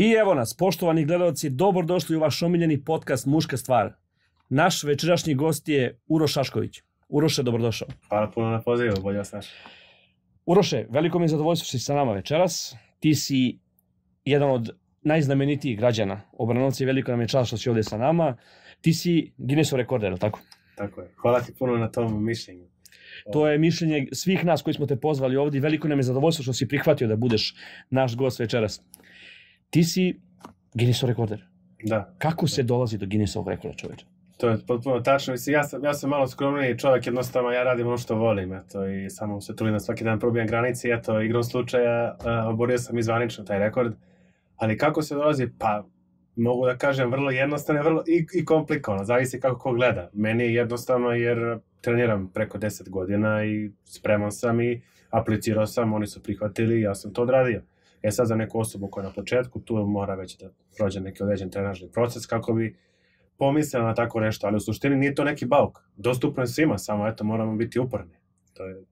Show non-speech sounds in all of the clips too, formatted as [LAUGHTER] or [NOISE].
I evo nas, poštovani gledalci, dobrodošli u vaš omiljeni podcast Muška stvar. Naš večerašnji gost je Uroš Šašković. Uroše, dobrodošao. Hvala puno na pozivu, bolje vas naš. Uroše, veliko mi je zadovoljstvo što si sa nama večeras. Ti si jedan od najznamenitijih građana Obranovca i veliko nam je čast što si ovde sa nama. Ti si Guinnessov rekorder, tako? Tako je. Hvala ti puno na tom mišljenju. To je mišljenje svih nas koji smo te pozvali ovde i veliko nam je zadovoljstvo što si prihvatio da budeš naš gost večeras. Ti si Guinnessov rekorder. Da. Kako se dolazi do Guinnessovog rekorda čoveče? To je potpuno tačno. Mislim, ja, sam, ja sam malo skromniji čovjek, jednostavno ja radim ono što volim, eto, i samo se trudim da svaki dan probijam granice, i eto, igrom slučaja uh, oborio sam izvanično taj rekord. Ali kako se dolazi? Pa, mogu da kažem, vrlo jednostavno vrlo i, i komplikovano, zavisi kako ko gleda. Meni je jednostavno jer treniram preko 10 godina i spreman sam i aplicirao sam, oni su prihvatili i ja sam to odradio. E sad za neku osobu koja je na početku, tu mora već da prođe neki određen trenažni proces kako bi pomislila na tako nešto, ali u suštini nije to neki bauk. Dostupno je svima, samo eto moramo biti uporni. To je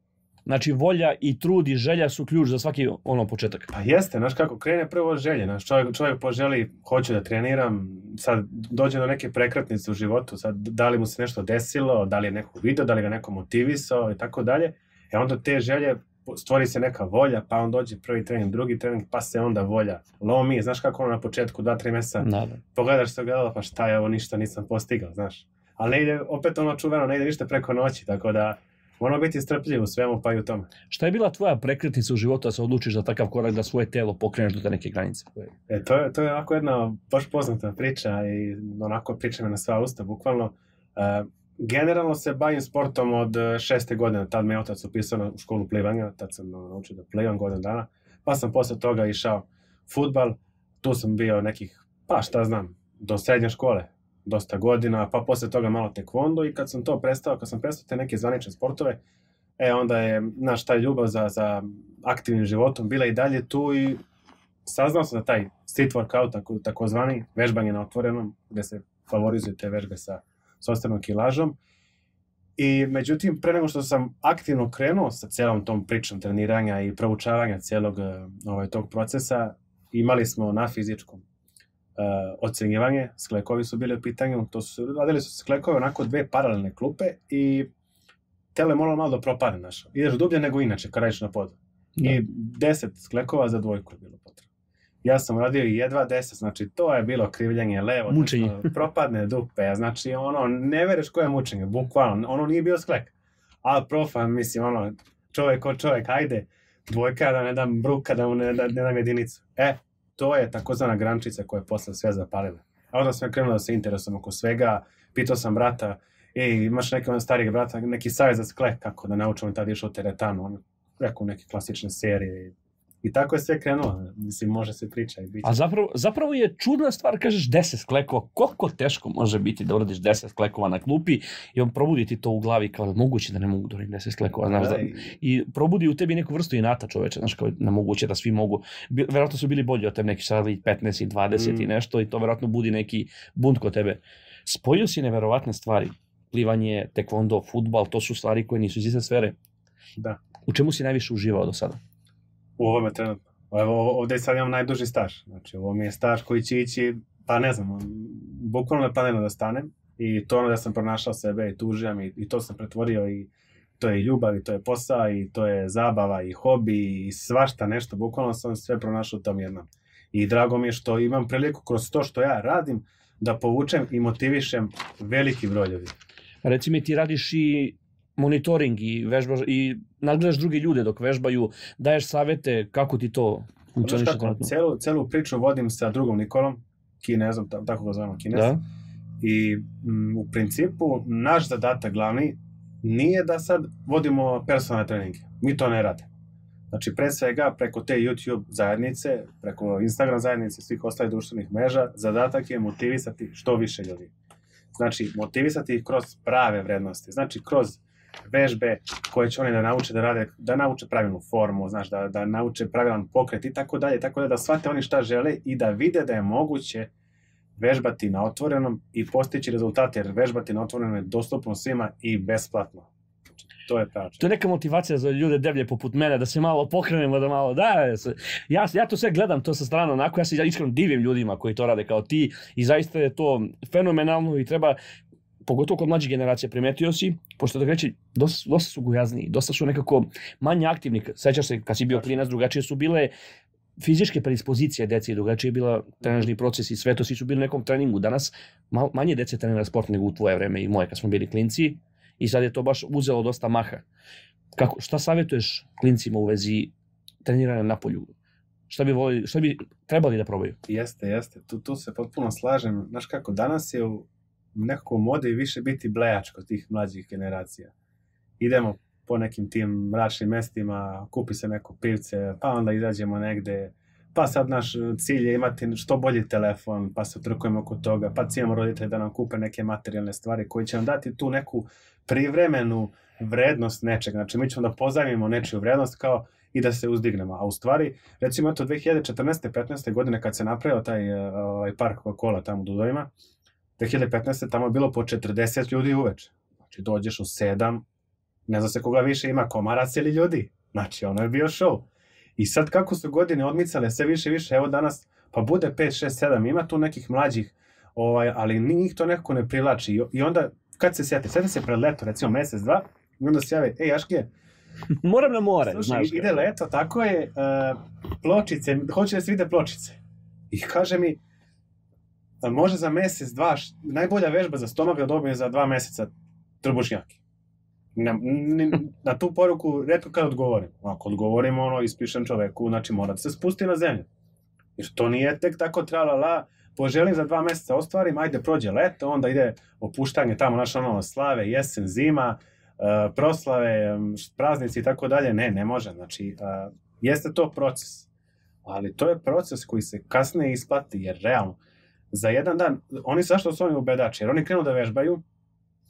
Znači, volja i trud i želja su ključ za svaki ono početak. Pa jeste, znaš kako, krene prvo od želje, znaš, čovjek, čovjek poželi, hoće da treniram, sad dođe do neke prekretnice u životu, sad da li mu se nešto desilo, da li je neko video, da li ga neko motivisao i tako dalje, e onda te želje stvori se neka volja, pa on dođe prvi trening, drugi trening, pa se onda volja lomi, znaš kako ono na početku, dva, tri meseca, Da, da. pogledaš se ogledalo, pa šta je ovo, ništa nisam postigao, znaš. Ali ne ide, opet ono čuveno, ne ide ništa preko noći, tako da moramo biti strpljivi u svemu, pa i u tome. Šta je bila tvoja prekretnica u životu da se odlučiš za takav korak da svoje telo pokreneš do te neke granice? E, to je, to je onako jedna baš poznata priča i onako priča me na sva usta, bukvalno. E, generalno se bavim sportom od e, šeste godine, tad me otac upisao u školu plivanja, tad sam naučio da plivam godinu dana, pa sam posle toga išao futbal, tu sam bio nekih, pa šta znam, do srednje škole, dosta godina, pa posle toga malo tekvondo i kad sam to prestao, kad sam prestao te neke zvanične sportove, e onda je naš taj ljubav za, za aktivnim životom bila i dalje tu i saznao sam da taj street workout, tako, takozvani vežbanje na otvorenom, gde se favorizuju te vežbe sa sostanom kilažom. I međutim, pre nego što sam aktivno krenuo sa celom tom pričom treniranja i proučavanja celog eh, ovaj, tog procesa, imali smo na fizičkom uh, ocenjivanje, sklekovi su bili u pitanju, to su, radili su sklekove onako dve paralelne klupe i telo je moralo malo da propadne, znaš. Ideš dublje nego inače, kad radiš na podu. Da. I 10 sklekova za dvojku je bilo potrebno. Ja sam radio i jedva 10, znači to je bilo krivljanje levo. Mučenje. Znači, propadne dupe, znači ono, ne vereš koje je mučenje, bukvalno, ono nije bio sklek. A profa, mislim, ono, čovek ko čovek, ajde, dvojka da ne dam bruka, da mu ne, da, ne dam jedinicu. E, to je takozvana grančica koja je posle sve zapalila. A onda sam krenuo da se interesujem oko svega, pitao sam brata, ej, imaš neki on starijeg brata, neki savjet za sklek, kako da naučimo tada išao teretanu, on rekao neke klasične serije. I tako je sve krenulo, mislim, može se priča i biti. A zapravo, zapravo je čudna stvar, kažeš 10 sklekova. Koliko teško može biti da uradiš 10 sklekova na klupi i on probudi ti to u glavi kao da moguće da ne mogu da uradim 10 sklekova, znaš, da, i- i probudi u tebi neku vrstu inata čoveče, znaš, kao nemoguće da svi mogu. Verovatno su bili bolji od tebe neki sada i 15 i 20 i Mm. nešto i to verovatno budi neki bunt kod tebe. Spojio si neverovatne stvari. Plivanje, tekvondo, futbal, to su stvari koje nisu iz iste sfere. Da. U čemu si najviše uživao do sada? U ovome trenutno. Evo, ovde sad imam najduži staž. Znači, ovo mi je staž koji će ići, pa ne znam, bukvalno ne planiram da stanem. I to ono da sam pronašao sebe i tužijam i, i to sam pretvorio i to je ljubav i to je posao i to je zabava i hobi i svašta nešto. Bukvalno sam sve pronašao u tom jednom. I drago mi je što imam priliku kroz to što ja radim da povučem i motivišem veliki broj ljudi. Reci mi, ti radiš i monitoring i vežbaš i nadgledaš druge ljude dok vežbaju, daješ savete kako ti to funkcioniše celu, celu priču vodim sa drugom Nikolom, Kinezom, ta- tako ga zovemo Kinez. Da? I m, u principu naš zadatak glavni nije da sad vodimo personalne treninge. Mi to ne radimo. Znači, pre svega, preko te YouTube zajednice, preko Instagram zajednice svih ostalih društvenih mreža, zadatak je motivisati što više ljudi. Znači, motivisati ih kroz prave vrednosti. Znači, kroz vežbe koje će oni da nauče da rade, da nauče pravilnu formu, znaš, da, da nauče pravilan pokret i tako dalje, tako dalje, da shvate oni šta žele i da vide da je moguće vežbati na otvorenom i postići rezultate, jer vežbati na otvorenom je dostupno svima i besplatno. To je pravo. To je neka motivacija za ljude deblje poput mene, da se malo pokrenemo, da malo, da, ja, ja to sve gledam, to sa strane onako, ja se ja iskreno divim ljudima koji to rade kao ti i zaista je to fenomenalno i treba, pogotovo kod mlađih generacija, primetio si, pošto da reći, dosta, dosta su gojazniji, dosta su nekako manje aktivni, sećaš se kad si bio klinac, drugačije su bile fizičke predispozicije dece i drugačije je bila trenažni proces i sve to, svi su bili u nekom treningu. Danas mal, manje dece trenira sport nego u tvoje vreme i moje kad smo bili klinci i sad je to baš uzelo dosta maha. Kako, šta savjetuješ klincima u vezi treniranja na polju? Šta bi, voli, šta bi trebali da probaju? Jeste, jeste. Tu, tu se potpuno slažem. Znaš kako, danas je u nekako mode više biti blejač kod tih mlađih generacija. Idemo po nekim tim mračnim mestima, kupi se neko pivce, pa onda izađemo negde, pa sad naš cilj je imati što bolji telefon, pa se trkujemo oko toga, pa cijemo roditelje da nam kupe neke materijalne stvari koji će nam dati tu neku privremenu vrednost nečega. Znači, mi ćemo da pozajmimo nečiju vrednost kao i da se uzdignemo. A u stvari, recimo, eto, 2014. 15. godine kad se napravio taj ovaj park Coca-Cola tamo u Dudovima, 2015. tamo je bilo po 40 ljudi uveče. Znači, dođeš u 7, ne zna se koga više ima, komarac ili ljudi. Znači, ono je bio show. I sad kako su godine odmicale sve više i više, evo danas, pa bude 5, 6, 7, ima tu nekih mlađih, ovaj, ali njih to nekako ne privlači. I, onda, kad se sjeti, sjeti se pred leto, recimo mesec, dva, i onda se jave, ej, Jaške, Moram na more, Slušaj, znaš. ide leto, tako je, uh, pločice, hoće da se vide pločice. I kaže mi, može za mesec, dva, š- najbolja vežba za stomak da dobije za dva meseca trbušnjaki. Na, na tu poruku redko kad odgovorim. Ako odgovorim, ono, ispišem čoveku, znači mora da se spusti na zemlju. Jer to nije tek tako tralala, poželim za dva meseca ostvarim, ajde prođe leto, onda ide opuštanje tamo, naš ono, slave, jesen, zima, uh, proslave, praznici i tako dalje. Ne, ne može. Znači, uh, jeste to proces. Ali to je proces koji se kasnije isplati, jer realno, za jedan dan, oni zašto su oni ubedači? Jer oni krenu da vežbaju,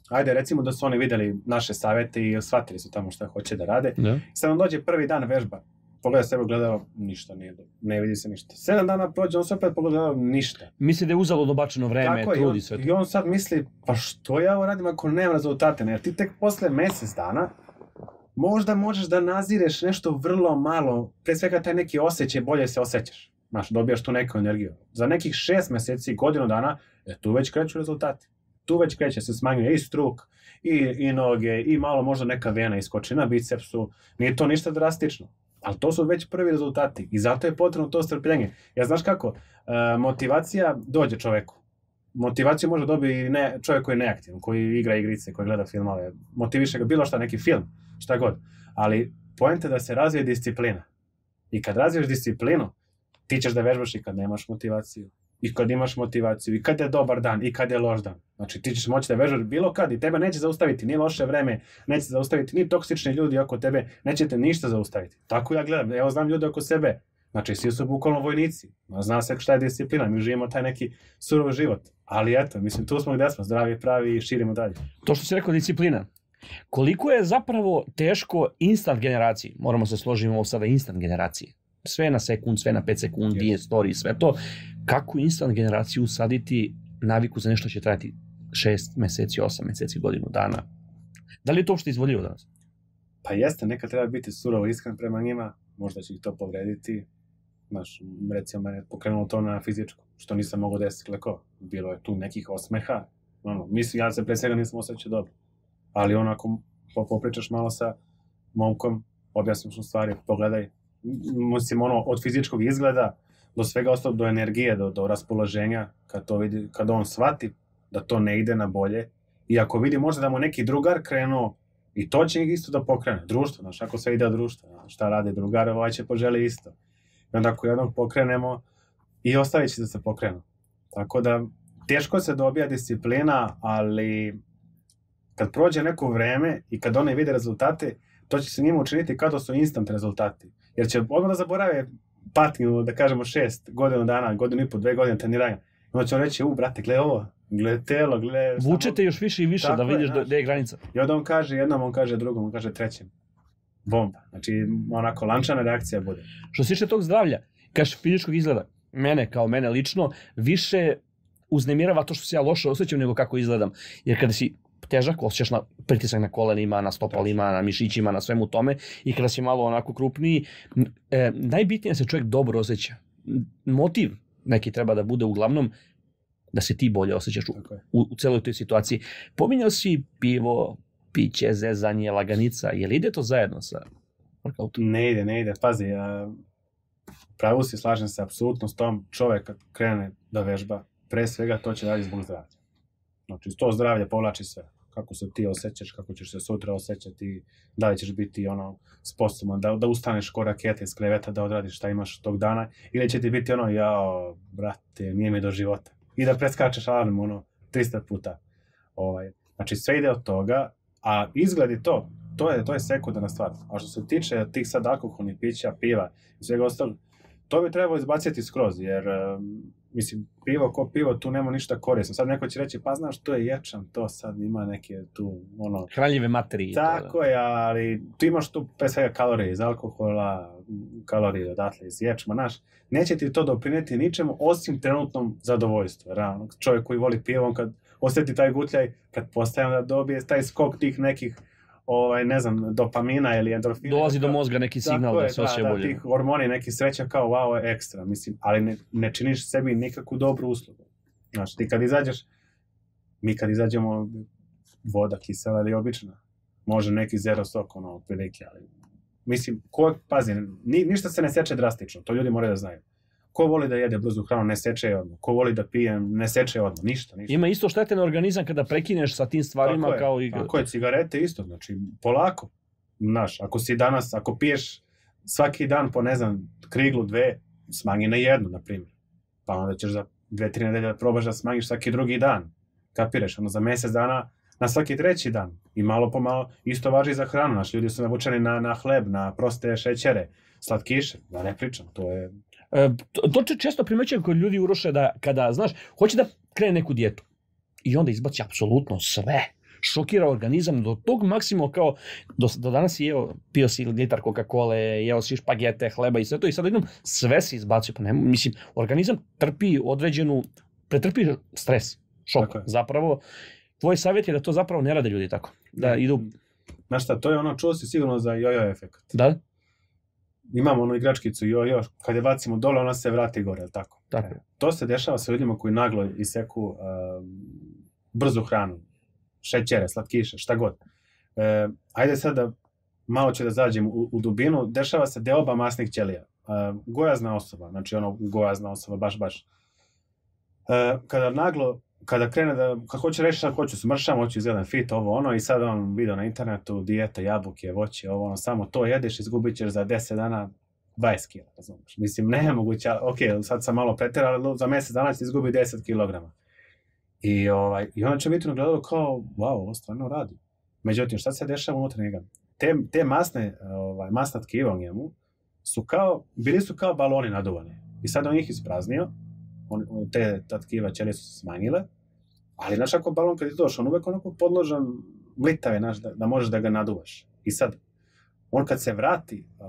ajde recimo da su oni videli naše savete i shvatili su tamo šta hoće da rade. Da. Sad on dođe prvi dan vežba, pogleda sebe gledao, ništa nije, dobro, ne vidi se ništa. Sedam dana prođe, on se opet pogleda, ništa. Misli da je uzalo dobačeno vreme, Tako trudi sve to. I on sad misli, pa što ja ovo radim ako nemam rezultate? Jer ti tek posle mesec dana možda možeš da nazireš nešto vrlo malo, pre svega taj neki osjećaj, bolje se osjećaš. Znaš, dobijaš tu neku energiju. Za nekih šest meseci, godinu dana, e, tu već kreću rezultati. Tu već kreće, se smanjuje i struk, i, i noge, i malo možda neka vena iskoči na bicepsu. Nije to ništa drastično. Ali to su već prvi rezultati i zato je potrebno to strpljenje. Ja znaš kako, e, motivacija dođe čoveku. Motivaciju može dobiti i ne, čovjek koji je neaktivan, koji igra igrice, koji gleda filmove. Motiviše ga bilo šta, neki film, šta god. Ali poenta da se razvije disciplina. I kad razviješ disciplinu, ti ćeš da vežbaš i kad nemaš motivaciju. I kad imaš motivaciju, i kad je dobar dan, i kad je loš dan. Znači ti ćeš moći da vežbaš bilo kad i tebe neće zaustaviti ni loše vreme, neće zaustaviti ni toksični ljudi oko tebe, neće te ništa zaustaviti. Tako ja gledam, evo znam ljude oko sebe, Znači, svi su bukvalno vojnici. Zna se šta je disciplina, mi živimo taj neki surov život. Ali eto, mislim, tu smo gde smo, zdravi, pravi i širimo dalje. To što si rekao, disciplina. Koliko je zapravo teško instant generaciji, moramo se složiti ovo sada instant generaciji, sve na sekund, sve na 5 sekundi, Yes. story, sve to, kako instant generaciju usaditi naviku za nešto što će trajati 6 meseci, 8 meseci, godinu dana. Da li je to uopšte izvodljivo danas? Pa jeste, nekad treba biti surovo iskren prema njima, možda će ih to povrediti. Znaš, recimo, mene pokrenulo to na fizičku, što nisam mogao desiti leko. Bilo je tu nekih osmeha. Ono, mislim, ja se pre svega nisam osjećao dobro. Ali ono, ako po- popričaš malo sa momkom, objasniš mu stvari, pogledaj. Mislim, ono, od fizičkog izgleda do svega ostalo, do energije, do, do raspoloženja, kad, to vidi, kad on shvati da to ne ide na bolje, i ako vidi možda da mu neki drugar krenuo I to će ih isto da pokrene. Društvo, znaš, ako sve ide od društva, šta rade drugare, ovaj će poželi isto. I onda ako jednog pokrenemo, i ostali će da se pokrenu. Tako da, teško se dobija disciplina, ali kad prođe neko vreme i kad oni vide rezultate, to će se njima učiniti kao da su instant rezultati. Jer će odmah da zaborave patnju, da kažemo, šest godinu dana, godinu i po, dve godine treniranja. I onda će on reći, u, brate, gle ovo, gle telo, gle... Vučete još više i više Tako da vidiš gde je granica. I onda on kaže jednom, on kaže drugom, on kaže trećem. Bomba. Znači, onako, lančana reakcija bude. Što se tiče tog zdravlja, kažeš fizičkog izgleda, mene kao mene lično, više uznemirava to što se ja loše osjećam nego kako izgledam. Jer kada si težak, osjećaš na pritisak na kolenima, na stopalima, na mišićima, na svemu tome i kada si malo onako krupniji, e, najbitnije je da se čovjek dobro osjeća. Motiv neki treba da bude uglavnom da se ti bolje osjećaš u, u, u celoj toj situaciji. Pominjao si pivo, piće, zezanje, laganica, je li ide to zajedno sa workoutom? Ne ide, ne ide. Pazi, ja, pravu si, slažem se apsolutno s tom. Čovek kad krene da vežba, pre svega to će raditi zbog zdravlja. Znači, to zdravlje povlači sve. Kako se ti osjećaš, kako ćeš se sutra osjećati, da li ćeš biti ono sposoban da, da ustaneš ko raketa iz kreveta, da odradiš šta imaš tog dana, ili će ti biti ono, jao, brate, nije mi do života. I da preskačeš alarm, ono, 300 puta. Ovaj, znači, sve ide od toga, a izgledi to, to je, to je sekundarna stvar. A što se tiče tih sad alkoholnih pića, piva i svega ostalog, to bi trebalo izbaciti skroz, jer mislim, pivo ko pivo, tu nema ništa korisno. Sad neko će reći, pa znaš, to je ječan, to sad ima neke tu, ono... Hranljive materije. Tako to, da. je, ali tu imaš tu pre svega kalorije iz alkohola, kalorije odatle iz ječma, znaš, neće ti to doprineti ničemu osim trenutnom zadovoljstvu. Realno, čovjek koji voli pivo, on kad osjeti taj gutljaj, pretpostavljam da dobije taj skok tih nekih ovaj, ne znam, dopamina ili endorfina. Dolazi do mozga neki signal da se osjeća da, bolje. Da, tih hormoni, neki sreća kao wow, ekstra, mislim, ali ne, ne činiš sebi nikakvu dobru uslugu. Znaš, ti kad izađeš, mi kad izađemo, voda kisela ili obična, može neki zero sok, ono, prilike, ali mislim, ko, pazi, ni, ništa se ne seče drastično, to ljudi moraju da znaju. Ko voli da jede brzu hranu, ne seče je odmah. Ko voli da pije, ne seče je odmah. Ništa, ništa. Ima isto štete na organizam kada prekineš sa tim stvarima tako kao je, i... Tako je, cigarete isto, znači, polako. Znaš, ako si danas, ako piješ svaki dan po, ne znam, kriglu dve, smanji na jednu, na primjer. Pa onda ćeš za dve, tri nedelje da probaš da smanjiš svaki drugi dan. Kapiraš, ono za mesec dana na svaki treći dan. I malo po malo, isto važi za hranu. Naši ljudi su navučeni na, na hleb, na proste šećere, slatkiše, da ne pričam, to je to, to često primećujem kod ljudi uroše da kada, znaš, hoće da krene neku dijetu i onda izbaci apsolutno sve šokira organizam do tog maksimuma kao do, do danas si jeo, pio si litar Coca-Cola, jeo si špagete, hleba i sve to i sad jednom sve si izbacio, pa ne, mislim, organizam trpi određenu, pretrpi stres, šok, okay. zapravo. Tvoj savjet je da to zapravo ne rade ljudi tako, da idu... Znaš šta, to je ono, čuo si sigurno za jojo efekt. Da? Imamo onu igračkicu jojo, kad je bacimo dole, ona se vrati gore, ali tako? Tako. E, to se dešava sa ljudima koji naglo iseku uh, brzu hranu, šećere, slatkiše, šta god. E, ajde sad da malo ću da zađem u, u dubinu, dešava se deoba masnih ćelija. Uh, gojazna osoba, znači ono gojazna osoba, baš, baš. E, kada naglo kada krene da, kako hoće reći šta hoću, smršam, hoću izgledam fit, ovo ono, i sad on video na internetu, dijeta, jabuke, voće, ovo ono, samo to jedeš, izgubit ćeš za 10 dana 20 kg, razumiješ? Mislim, [LAUGHS] ne je moguće, ok, sad sam malo preterao, ali za mesec dana će izgubi 10 kg. I, ovaj, I onda će biti gledalo kao, wow, ovo stvarno radi. Međutim, šta se dešava unutra njega? Te, te masne, ovaj, masna tkiva u njemu su kao, bili su kao baloni naduvani. I sad on ih ispraznio, on, te ta tkiva ćelije su se smanjile, ali znaš ako balon kad je došao, on uvek onako podložan mlitav je, znaš, da, da možeš da ga naduvaš. I sad, on kad se vrati uh,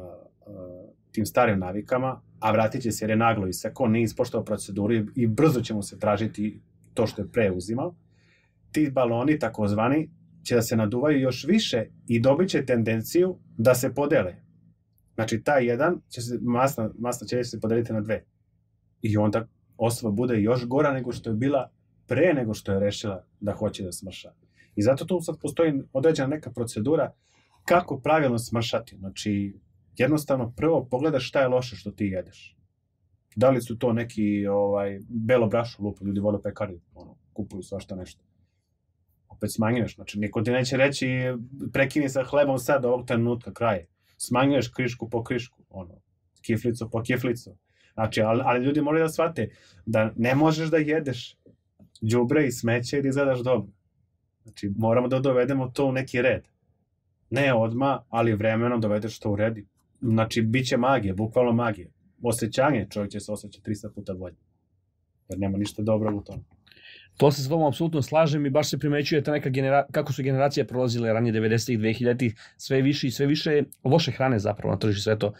uh, tim starim navikama, a vratit će se jer je naglo i sve, ko nije ispoštao proceduru i, i brzo će mu se tražiti to što je pre uzimao, ti baloni, takozvani, će da se naduvaju još više i dobit će tendenciju da se podele. Znači, taj jedan će se, masna, masna će se podeliti na dve. I onda osoba bude još gora nego što je bila pre nego što je rešila da hoće da smrša. I zato tu sad postoji određena neka procedura kako pravilno smršati. Znači, jednostavno prvo pogledaš šta je loše što ti jedeš. Da li su to neki ovaj, belo brašo, lupo, ljudi vole pekari, ono, kupuju svašta nešto. Opet smanjuješ, znači niko ti neće reći prekini sa hlebom sad ovog trenutka kraje. Smanjuješ krišku po krišku, ono, kiflicu po kiflicu Znači, ali, ali ljudi moraju da shvate da ne možeš da jedeš đubre i smeće i da izgledaš dobro. Znači, moramo da dovedemo to u neki red. Ne odma, ali vremenom dovedeš to u redi. Znači, bit će magije, bukvalno magije. Osećanje, čovjek će se osjećati 300 puta bolje. Jer nema ništa dobro u tome. To se s vama apsolutno slažem i baš se primećuje ta neka genera kako su generacije prolazile ranije 90-ih, 2000-ih, sve više i sve više loše hrane zapravo na tržištu sve to.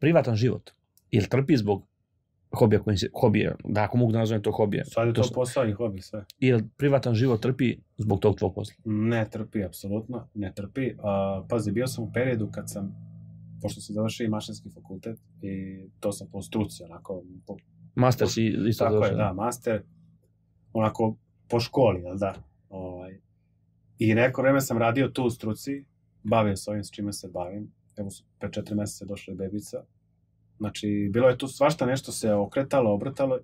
Privatan život. Ili trpi zbog hobija kojim se, hobije, da ako mogu da nazovem to hobije, Sad je To to, posao i hobi sve. ili privatan život trpi zbog tog tvog posla? Ne trpi, apsolutno, ne trpi. A, pazi, bio sam u periodu kad sam, pošto sam završio i mašinski fakultet, i to sam po struci, onako, po, Master si isto tako je, završio. da, master, onako, po školi, jel da? Ovaj. I neko vreme sam radio tu u struci, bavio se ovim s čime se bavim. Evo, su pre četiri meseca došla je bebica. Znači, bilo je tu svašta nešto se okretalo, obrtalo.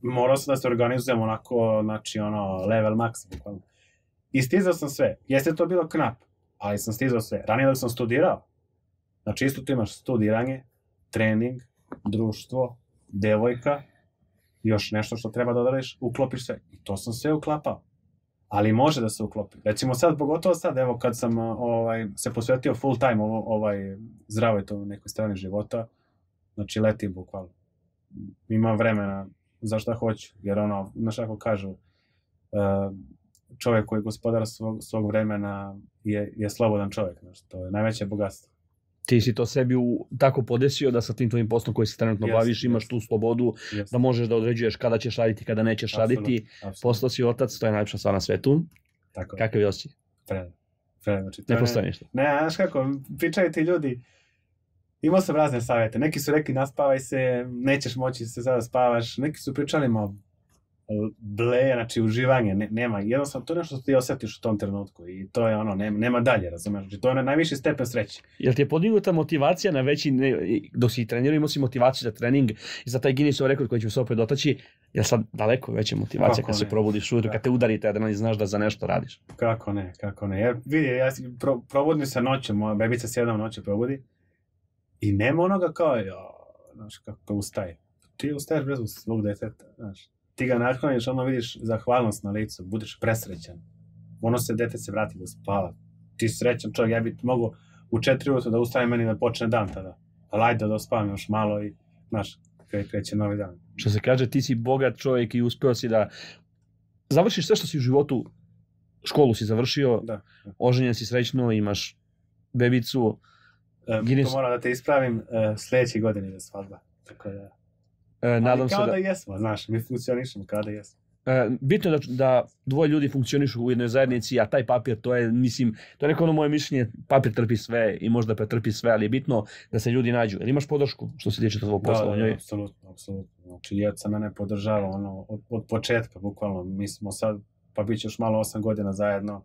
Morao sam da se organizujem onako, znači, ono, level max. I stizao sam sve. Jeste to bilo knap, ali sam stizao sve. Ranije dok sam studirao, znači isto tu imaš studiranje, trening, društvo, devojka, još nešto što treba da odradiš, uklopiš sve. I to sam sve uklapao. Ali može da se uklopi. Recimo sad, pogotovo sad, evo kad sam ovaj, se posvetio full time ovo, ovaj, zdravoj to nekoj strani života, znači letim bukvalno. Imam vremena za šta hoću, jer ono, znaš kako kažu, uh, čovjek koji je gospodar svog, svog vremena je, je slobodan čovjek, znaš, to je najveće bogatstvo. Ti si to sebi u, tako podesio da sa tim tvojim poslom koji se trenutno Jeste, baviš imaš jeste. tu slobodu Yes. da možeš da određuješ kada ćeš raditi, kada nećeš raditi. Postao si otac, to je najlepša stvar na svetu. Tako, Kakav je osjećaj? Pre, pre, znači, Ne je- postoji ništa. Ne, znaš kako, pričaju ti ljudi, imao sam razne savjete, neki su rekli naspavaj se, nećeš moći se sada spavaš, neki su pričali ma ble, znači uživanje, ne, nema, jednostavno to je nešto što ti osjetiš u tom trenutku i to je ono, nema, nema dalje, razumeš, znači to je na najviši stepen sreće. Jel ti je podignuta motivacija na veći, ne, dok si trenirao imao si motivaciju za trening i za taj Guinnessov rekord koji ćemo se opet dotaći, je sad daleko veća motivacija Kako kad se ne? probudiš ujutro, kad te udarite adrenalin, znaš da za nešto radiš. Kako ne, kako ne, jer vidi, ja pro, probudim se noću, moja bebica se jednom noću probudi i nema onoga kao, jo, znaš, kako ustaje. Ti ustaješ bez svog deteta, znaš. Ti ga nakloniš, ono vidiš zahvalnost na licu, budeš presrećan. Ono se, dete se vrati da spava. Ti srećan čovjek, ja bih mogao u četiri ujutro da ustajem meni da počne dan tada. Ali ajde da ospavam još malo i, znaš, kre, kreće novi dan. Što se kaže, ti si bogat čovjek i uspeo si da završiš sve što si u životu, školu si završio, Da. da. oženjen si srećno, imaš bebicu, Guinness- to moram da te ispravim, e, sljedeće godine je svadba. Tako da, e, nadam Ali se kao da... da... jesmo, znaš, mi funkcionišemo kao da jesmo. E, bitno je da, da dvoje ljudi funkcionišu u jednoj zajednici, a taj papir, to je, mislim, to je neko ono moje mišljenje, papir trpi sve i možda pretrpi sve, ali je bitno da se ljudi nađu. Jer imaš podršku što se tiče tvojeg posla da, da, njoj. apsolutno, apsolutno. Znači, Jeca mene podržava ono, od, od početka, bukvalno. Mi smo sad, pa bit će još malo osam godina zajedno.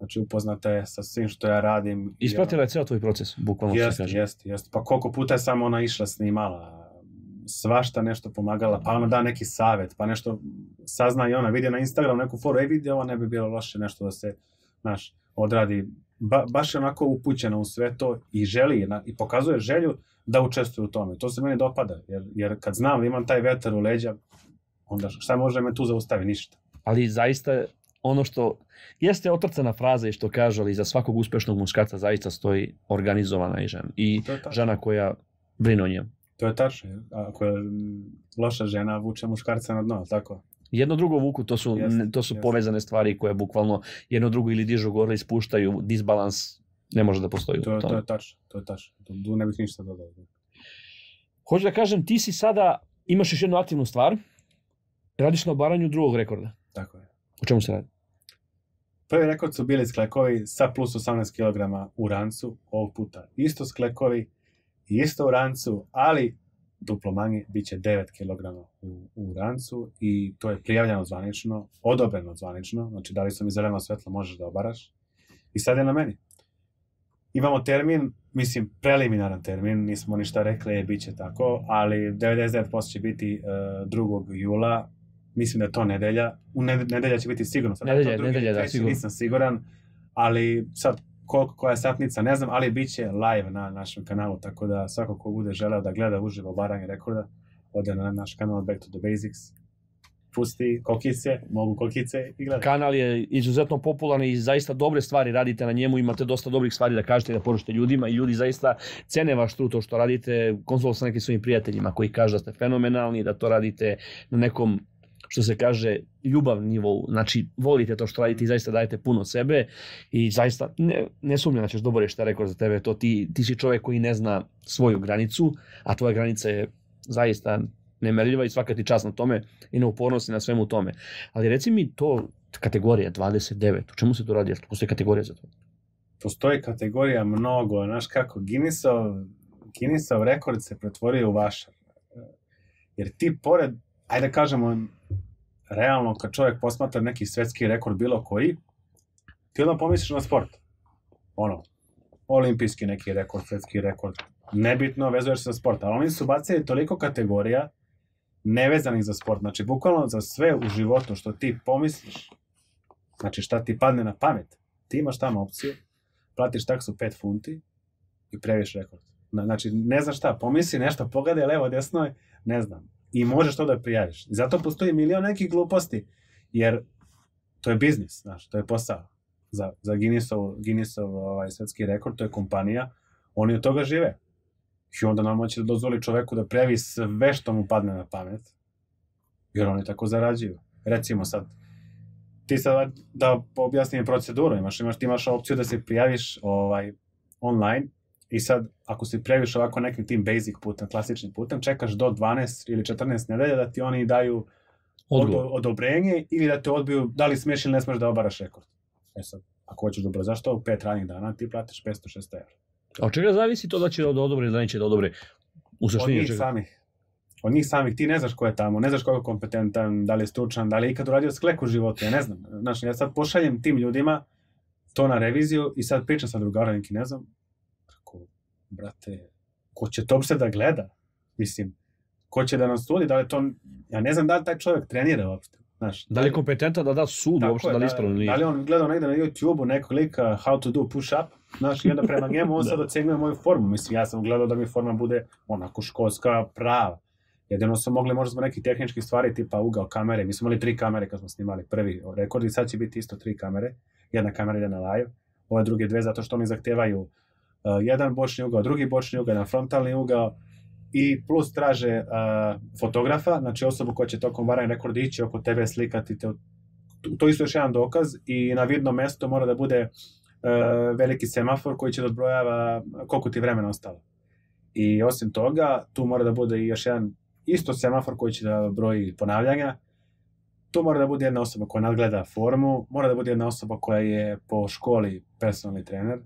Znači, upoznata je sa svim što ja radim. Ispratila je ceo tvoj proces, bukvalno što se kaže. jeste, jeste. Pa koliko puta je samo ona išla snimala, svašta nešto pomagala, pa ona da neki savjet, pa nešto sazna i ona, vidi na Instagram neku foru, ej vidi ovo ne bi bilo loše nešto da se, znaš, odradi. Ba, baš je onako upućena u sve to i želi, na- i pokazuje želju da učestvuje u tome. To se meni dopada, jer, jer kad znam da imam taj vetar u leđa, onda šta može me tu zaustavi? Ništa. Ali zaista ono što jeste otrcana fraza i što kažu, ali iza svakog uspešnog muškarca zaista stoji organizovana i žena. I žena koja brine o njemu. To je tačno. Ako je loša žena, vuče muškarca na dno, tako? Jedno drugo vuku, to su, Jeste, to su povezane stvari koje bukvalno jedno drugo ili dižu gore ili spuštaju, disbalans ne može da postoji To, to je tačno, to je tačno. Tu, tu ne bih ništa dodao. Hoću da kažem, ti si sada, imaš još jednu aktivnu stvar, radiš na obaranju drugog rekorda. Tako je. O čemu se radi? Prvi rekord su bili sklekovi sa plus 18 kg u rancu, ovog puta isto sklekovi, isto u rancu, ali duplo manje, bit će 9 kg u, u rancu i to je prijavljeno zvanično, odobreno zvanično, znači dali su mi zeleno svetlo, možeš da obaraš. I sad je na meni. Imamo termin, mislim preliminaran termin, nismo ništa rekli, e, bit će tako, ali 99% će biti e, 2. jula, mislim da je to nedelja, u ne, nedelja će biti sigurno, sad to Nedelja, drugi nedelja, da, sigurno. nisam siguran, ali sad koliko koja je satnica, ne znam, ali bit će live na našem kanalu, tako da svako ko bude želeo da gleda uživo obaranje rekorda, ode na naš kanal Back to the Basics, pusti kokice, mogu kokice i gleda. Kanal je izuzetno popularan i zaista dobre stvari radite na njemu, imate dosta dobrih stvari da kažete i da poručite ljudima i ljudi zaista cene vaš trud to što radite. Konzultovao sam nekim svojim prijateljima koji kažu da ste fenomenalni, da to radite na nekom što se kaže ljubav nivou, znači volite to što radite i zaista dajete puno sebe i zaista ne, ne sumnjam da ćeš dobro šta rekord za tebe, to ti, ti si čovjek koji ne zna svoju granicu, a tvoja granica je zaista nemerljiva i svaka ti čast na tome i na upornosti na svemu tome. Ali reci mi to kategorija 29, o čemu se to radi? Jel postoji kategorija za to? Postoji kategorija mnogo, znaš kako, Guinnessov, Guinnessov rekord se pretvorio u vašar. Jer ti pored, ajde da kažemo, realno kad čovjek posmatra neki svetski rekord bilo koji, ti onda pomisliš na sport. Ono, olimpijski neki rekord, svetski rekord, nebitno, vezuješ se za sport, ali oni su bacili toliko kategorija nevezanih za sport, znači bukvalno za sve u životu što ti pomisliš, znači šta ti padne na pamet, ti imaš tamo opciju, platiš taksu 5 funti i previš rekord. Znači, ne znaš šta, pomisli nešto, pogledaj levo, desno, ne znam. I možeš to da prijaviš. I zato postoji milion nekih gluposti, jer to je biznis, znaš, to je posao. Za, za Guinnessov, Guinnessov ovaj, svetski rekord, to je kompanija, oni od toga žive. I onda normalno će da dozvoli čoveku da prejavi sve što mu padne na pamet, jer oni tako zarađuju. Recimo sad, ti sad da objasnim proceduru, imaš, imaš, ti imaš opciju da se prijaviš ovaj, online i sad ako se prijaviš ovako nekim tim basic putem, klasičnim putem, čekaš do 12 ili 14 nedelja da ti oni daju od, odobrenje ili da te odbiju da li smiješ ili ne smiješ da obaraš rekord. E sad, ako hoćeš dobro, zašto u pet radnih dana ti platiš 500-600 evra? A od čega zavisi to da će da odobre ili da neće da odobre? U od njih čega? samih. Od njih samih. Ti ne znaš ko je tamo, ne znaš ko je kompetentan, da li je stručan, da li je ikad uradio sklek u životu, ja ne znam. Znaš, ja sad pošaljem tim ljudima to na reviziju i sad pričam sa drugarom neki, ne znam, brate, ko će to uopšte da gleda? Mislim, ko će da nam sudi, da li to, ja ne znam da li taj čovjek trenira uopšte. Znaš, da li je kompetentan da da sud uopšte, da li ispravno nije? Da li on gledao negde na YouTube-u nekog lika how to do push-up, znaš, i onda prema [LAUGHS] njemu on da. sad ocenjuje moju formu. Mislim, ja sam gledao da mi forma bude onako školska prava. Jedino su mogli možda zbog nekih tehničkih stvari, tipa ugao kamere. Mi smo imali tri kamere kad smo snimali prvi rekord i sad će biti isto tri kamere. Jedna kamera ide na live, ove druge dve zato što oni zahtevaju uh, jedan bočni ugao, drugi bočni ugao, jedan frontalni ugao, i plus traže uh, fotografa, znači osobu koja će tokom varanja rekorda ići oko tebe slikati te, to isto još jedan dokaz i na vidnom mestu mora da bude uh, veliki semafor koji će da odbrojava koliko ti vremena ostalo. I osim toga, tu mora da bude i još jedan isto semafor koji će da broji ponavljanja. Tu mora da bude jedna osoba koja nadgleda formu, mora da bude jedna osoba koja je po školi personalni trener,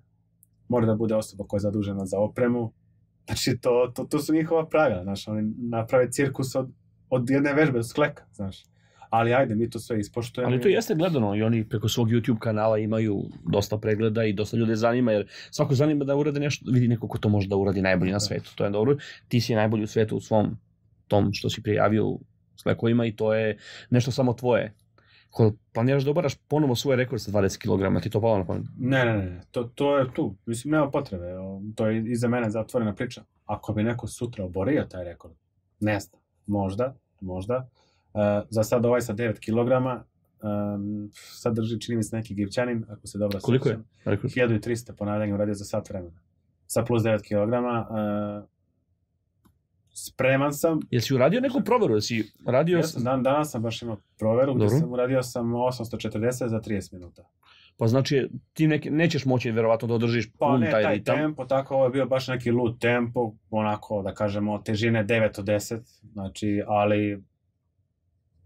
mora da bude osoba koja je zadužena za opremu, Znači, to, to, to su njihova pravila, znaš, oni naprave cirkus od, od jedne vežbe, od skleka, znaš. Ali ajde, mi to sve ispoštujemo. Ali to jeste gledano i oni preko svog YouTube kanala imaju dosta pregleda i dosta ljude zanima, jer svako zanima da uradi nešto, vidi neko ko to može da uradi najbolji na da. svetu, to je dobro. Ti si najbolji u svetu u svom tom što si prijavio u slekovima i to je nešto samo tvoje. Ko planiraš da obaraš ponovo svoj rekord sa 20 kg, ti to palo na pamet? Ne, ne, ne, to, to je tu. Mislim, nema potrebe. To je iza mene zatvorena priča. Ako bi neko sutra oborio taj rekord, ne znam, možda, možda. Uh, za sad ovaj sa 9 kg, um, sad drži, čini mi se neki givčanin, ako se dobro Koliko je? Rekord? 1300 ponavljanja uradio za sat vremena. Sa plus 9 kg, uh, spreman sam. Jesi uradio neku proveru? Jesi radio... Ja sam, dan, danas sam baš imao proveru gde sam uradio sam 840 za 30 minuta. Pa znači ti neke, nećeš moći verovatno da održiš pa, pun ne, taj, taj ritam. tempo, tako ovo je bio baš neki lud tempo, onako da kažemo težine 9 od 10, znači, ali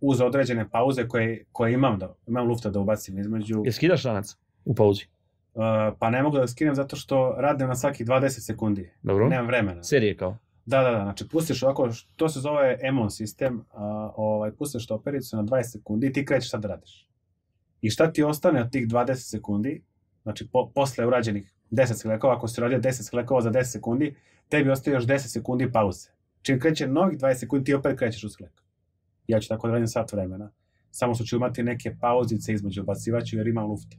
uz određene pauze koje, koje imam da imam lufta da ubacim između. Je skidaš ranac u pauzi? Uh, pa ne mogu da skinem zato što radim na svakih 20 sekundi. Dobro. Nemam vremena. Serije kao? Da, da, da, znači pustiš ovako, to se zove EMON sistem, a, ovaj, pustiš opericu na 20 sekundi i ti krećeš sad da radiš. I šta ti ostane od tih 20 sekundi, znači po, posle urađenih 10 sklekova, ako si uradio 10 sklekova za 10 sekundi, tebi ostaje još 10 sekundi pauze. Čim kreće novih 20 sekundi, ti opet krećeš u sklek. Ja ću tako da radim sat vremena. Samo što ću imati neke pauzice između bacivaću jer imam lufta.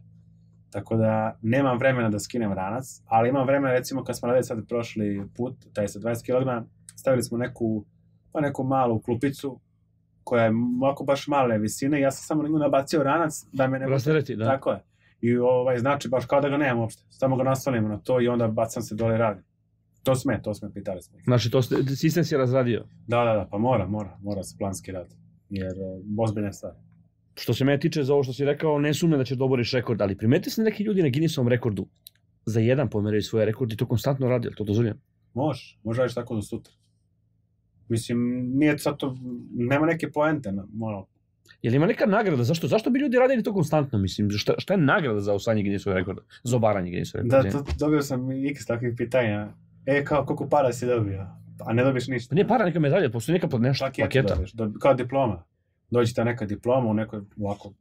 Tako da nemam vremena da skinem ranac, ali imam vremena recimo kad smo radili sad prošli put, taj sa 20 kg, stavili smo neku, pa neku malu klupicu koja je ovako baš male visine i ja sam samo na nabacio ranac da me ne... Rastereti, da. Tako je. I ovaj, znači baš kao da ga nemam uopšte. Samo ga nastavljamo na to i onda bacam se dole radim. To sme, to sme, pitali smo. Znači, to sistem si razradio? Da, da, da, pa mora, mora, mora se planski rad. Jer uh, ozbiljne stvari. Što se mene tiče za ovo što si rekao, ne sumnjam da će doboriš rekord, ali primeti se neki ljudi na Guinnessovom rekordu za jedan pomeraju svoje rekord i to konstantno radi, ali to dozvoljeno? Može, može radiš tako do sutra. Mislim, nije sad to, nema neke poente, na- ono, Jel ima neka nagrada? Zašto, zašto bi ljudi radili to konstantno? Mislim, šta, šta je nagrada za osvajanje Guinnessovog rekorda? Za obaranje Guinnessovog Da, rekorda? to, dobio sam x takvih pitanja. E, kao, koliko para si dobio? A ne dobiš ništa. Pa nije para neka medalja, postoji neka pod nešto, plaketa. dobiš, dobi, kao diploma. Dođe ta neka diploma u nekoj ovako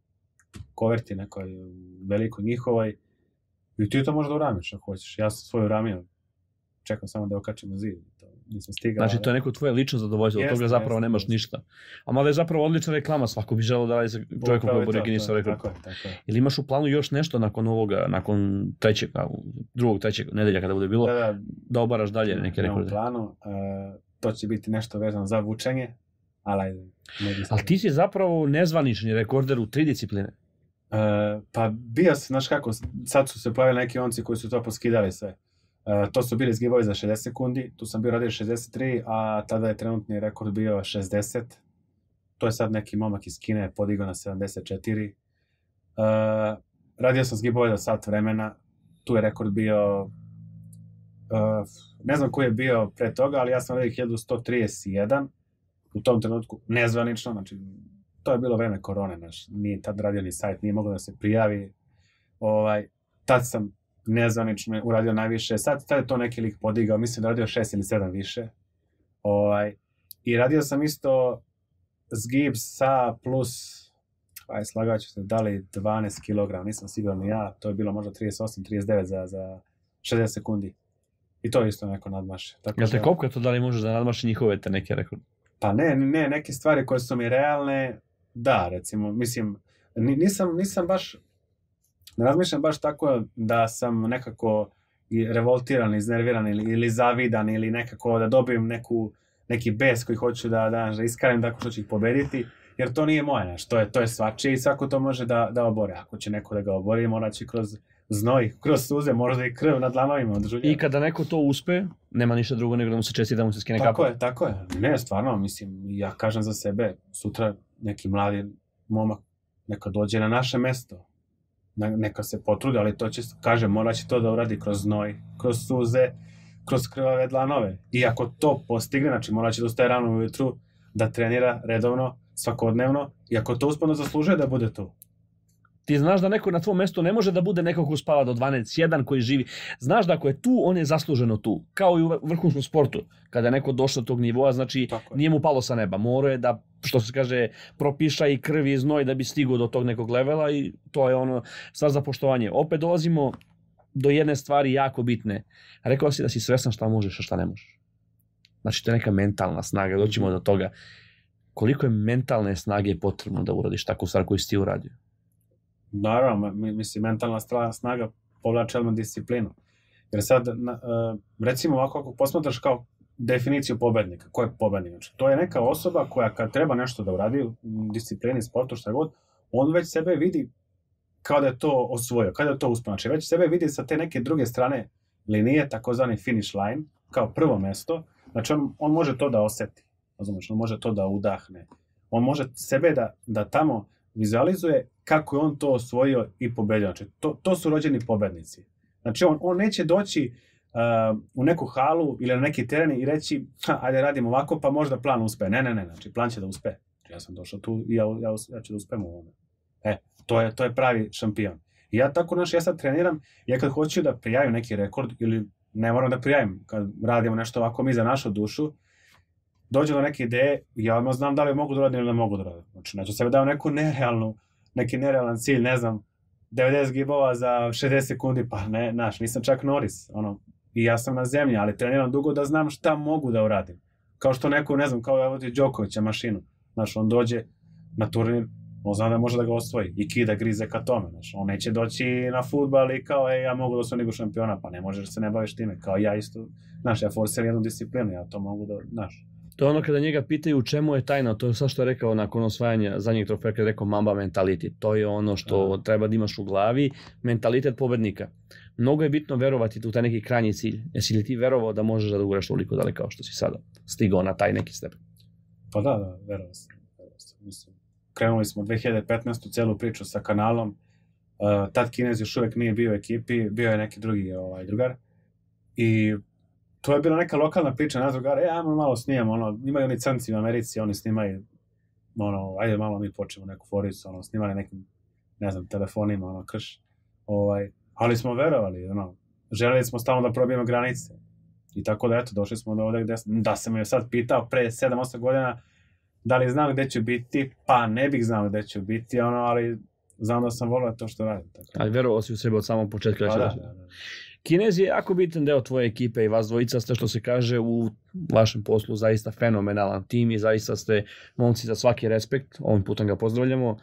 koverti nekoj velikoj njihovoj i ti to možda uramiš ako hoćeš. Ja sam svoju uramio. Čekam samo da okačim na zid. To nisam stigao. Znači, to je neko tvoje lično zadovoljstvo, od toga zapravo jeste, nemaš jeste. ništa. A mada je zapravo odlična reklama, svako bi želeo da radi sa čovjekom koji to, Guinnessov rekord. Tako tako. Ili imaš u planu još nešto nakon ovoga, nakon trećeg, drugog, trećeg nedelja kada bude bilo, Da, da, da, obaraš dalje neke imam u rekorde? planu. E, to će biti nešto vezano za vučenje. Ali ajde. Ali ti si zapravo nezvanični rekorder u tri discipline. E, pa bio sam, znaš kako, sad su se pojavili neki onci koji su to poskidali sve. E, to su bili zgibovi za 60 sekundi, tu sam bio radio 63, a tada je trenutni rekord bio 60. To je sad neki momak iz Kine podigao na 74. E, radio sam zgibove za sat vremena, tu je rekord bio, e, ne znam koji je bio pre toga, ali ja sam radio 1131 u tom trenutku, nezvanično, znači to je bilo vreme korone, naš, nije tad radio ni sajt, nije moglo da se prijavi. Ovaj, tad sam nezvanično uradio najviše, sad, sad je to neki lik podigao, mislim da je radio šest ili sedam više. Ovaj, I radio sam isto zgib sa plus, aj slagaću se, da li 12 kg, nisam siguran ja, to je bilo možda 38-39 za, za 60 sekundi. I to je isto neko nadmaše. Tako Jel te kopka to da li možeš da nadmaši njihove te neke rekorde? Pa ne, ne, neke stvari koje su mi realne, da, recimo, mislim, ni- nisam, nisam baš, ne razmišljam baš tako da sam nekako revoltiran, iznerviran ili, ili zavidan ili nekako da dobijem neku, neki bes koji hoću da, da, da iskarim tako što ću ih pobediti, jer to nije moje, znaš, to je, to je svačije i svako to može da, da obore. Ako će neko da ga obori, morat će kroz znoj, kroz suze, možda i krv na dlanovima od žulja. I kada neko to uspe, nema ništa drugo nego da mu se česti da mu se skine Tako kapa. je, tako je. Ne, stvarno, mislim, ja kažem za sebe, sutra neki mladi momak neka dođe na naše mesto. Ne- Neka se potrudi, ali to će, kažem, morat će to da uradi kroz znoj, kroz suze, kroz krvave dlanove. I ako to postigne, znači morat će da ustaje rano ujutru, da trenira redovno, svakodnevno, i ako to uspano zaslužuje da bude tu. Ti znaš da neko na tvom mestu ne može da bude neko ko spava do 12, jedan koji živi. Znaš da ako je tu, on je zasluženo tu. Kao i u vrhunskom sportu. Kada je neko došao do tog nivoa, znači nije mu palo sa neba. Morao je da, što se kaže, propiša i krvi i znoj da bi stigao do tog nekog levela i to je ono stvar za poštovanje. Opet dolazimo do jedne stvari jako bitne. Rekao si da si svestan šta možeš, a šta ne možeš. Znači, to je neka mentalna snaga. Doćemo do toga. Koliko je mentalne snage potrebno da uradiš takvu stvar koju si ti uradio? Naravno, mi- mislim, mentalna snaga povlače odmah disciplinu. Jer sad, na, e, recimo ovako, ako posmatraš kao definiciju pobednika, ko je pobednik? Znači, to je neka osoba koja kad treba nešto da uradi u disciplini, sportu, šta god, on već sebe vidi kao da je to osvojio, kao da je to uspio. Znači, već sebe vidi sa te neke druge strane linije, takozvani finish line, kao prvo mesto. Znači, on, on može to da oseti. Razumeš, on može to da udahne. On može sebe da, da tamo vizualizuje kako je on to osvojio i pobedio. Znači, to, to su rođeni pobednici. Znači, on, on neće doći uh, u neku halu ili na neki teren i reći, ha, ajde radimo ovako, pa možda plan uspe. Ne, ne, ne, znači, plan će da uspe. Znači, ja sam došao tu i ja, ja, ja ću da uspem u ovome. E, to je, to je pravi šampion. I ja tako, znaš, ja sad treniram, ja kad hoću da prijavim neki rekord, ili ne moram da prijavim, kad radimo nešto ovako mi za našu dušu, dođe do neke ideje, ja znam da li mogu da radim ili ne mogu da radim. Znači, neću sebe dao neku nerealnu, neki nerealan cilj, ne znam, 90 gibova za 60 sekundi, pa ne, znaš, nisam čak Norris, ono, i ja sam na zemlji, ali treniram dugo da znam šta mogu da uradim. Kao što neko, ne znam, kao evo ti Đokovića mašinu, znaš, on dođe na turnir, on zna da može da ga osvoji i kida grize ka tome, znaš, on neće doći na futbal i kao, ej, ja mogu da osvojim ligu šampiona, pa ne možeš da se ne baviš time, kao ja isto, znaš, ja forsiram jednu disciplinu, ja to mogu da, znaš, To je ono kada njega pitaju u čemu je tajna, to je sad što je rekao nakon osvajanja zadnjeg trofeja, kada je rekao Mamba mentality. To je ono što Da. treba da imaš u glavi, mentalitet pobednika. Mnogo je bitno verovati u taj neki krajnji cilj. Jesi li ti verovao da možeš da uguraš toliko daleko kao što si sada stigao na taj neki stepen? Pa da, da, verovao sam. verovao sam. Mislim, krenuli smo 2015. celu priču sa kanalom. Uh, tad Kinez još uvek nije bio u ekipi, bio je neki drugi ovaj, drugar. I to je bila neka lokalna priča, nas drugara, e, ajmo malo snimamo, ono, imaju oni crnci u Americi, oni snimaju, ono, ajde malo mi počnemo neku foricu, ono, snimali nekim, ne znam, telefonima, ono, krš, ovaj, ali smo verovali, ono, želeli smo stalno da probijemo granice. I tako da, eto, došli smo do ovde gde, da sam je sad pitao pre 7-8 godina da li znam gde ću biti, pa ne bih znao gde ću biti, ono, ali znam da sam volio to što radim. Tako. Ali verovao si u sebe od samog početka. Pa, da, da, će da, da. Kinez je jako bitan deo tvoje ekipe i vas dvojica ste, što se kaže, u vašem poslu zaista fenomenalan tim i zaista ste momci za svaki respekt. Ovim putem ga pozdravljamo.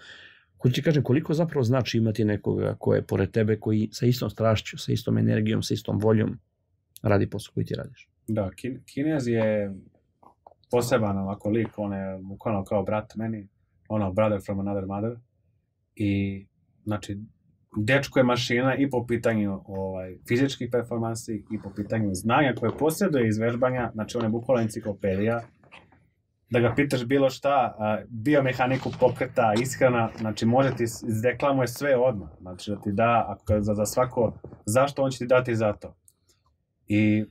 Ko ti kažem, koliko zapravo znači imati nekoga ko je pored tebe, koji sa istom strašću, sa istom energijom, sa istom voljom radi posao koji ti radiš. Da, Kin- Kinez je poseban ovako lik, on je bukvalno kao brat meni, ono, brother from another mother. I, znači, dečko je mašina i po pitanju ovaj, fizičkih performansi i po pitanju znanja koje posjeduje iz vežbanja, znači on je bukvalno enciklopedija, da ga pitaš bilo šta, a, biomehaniku pokreta, ishrana, znači može ti izdeklamuje sve odmah, znači da ti da, ako, za, za svako, zašto on će ti dati za to. I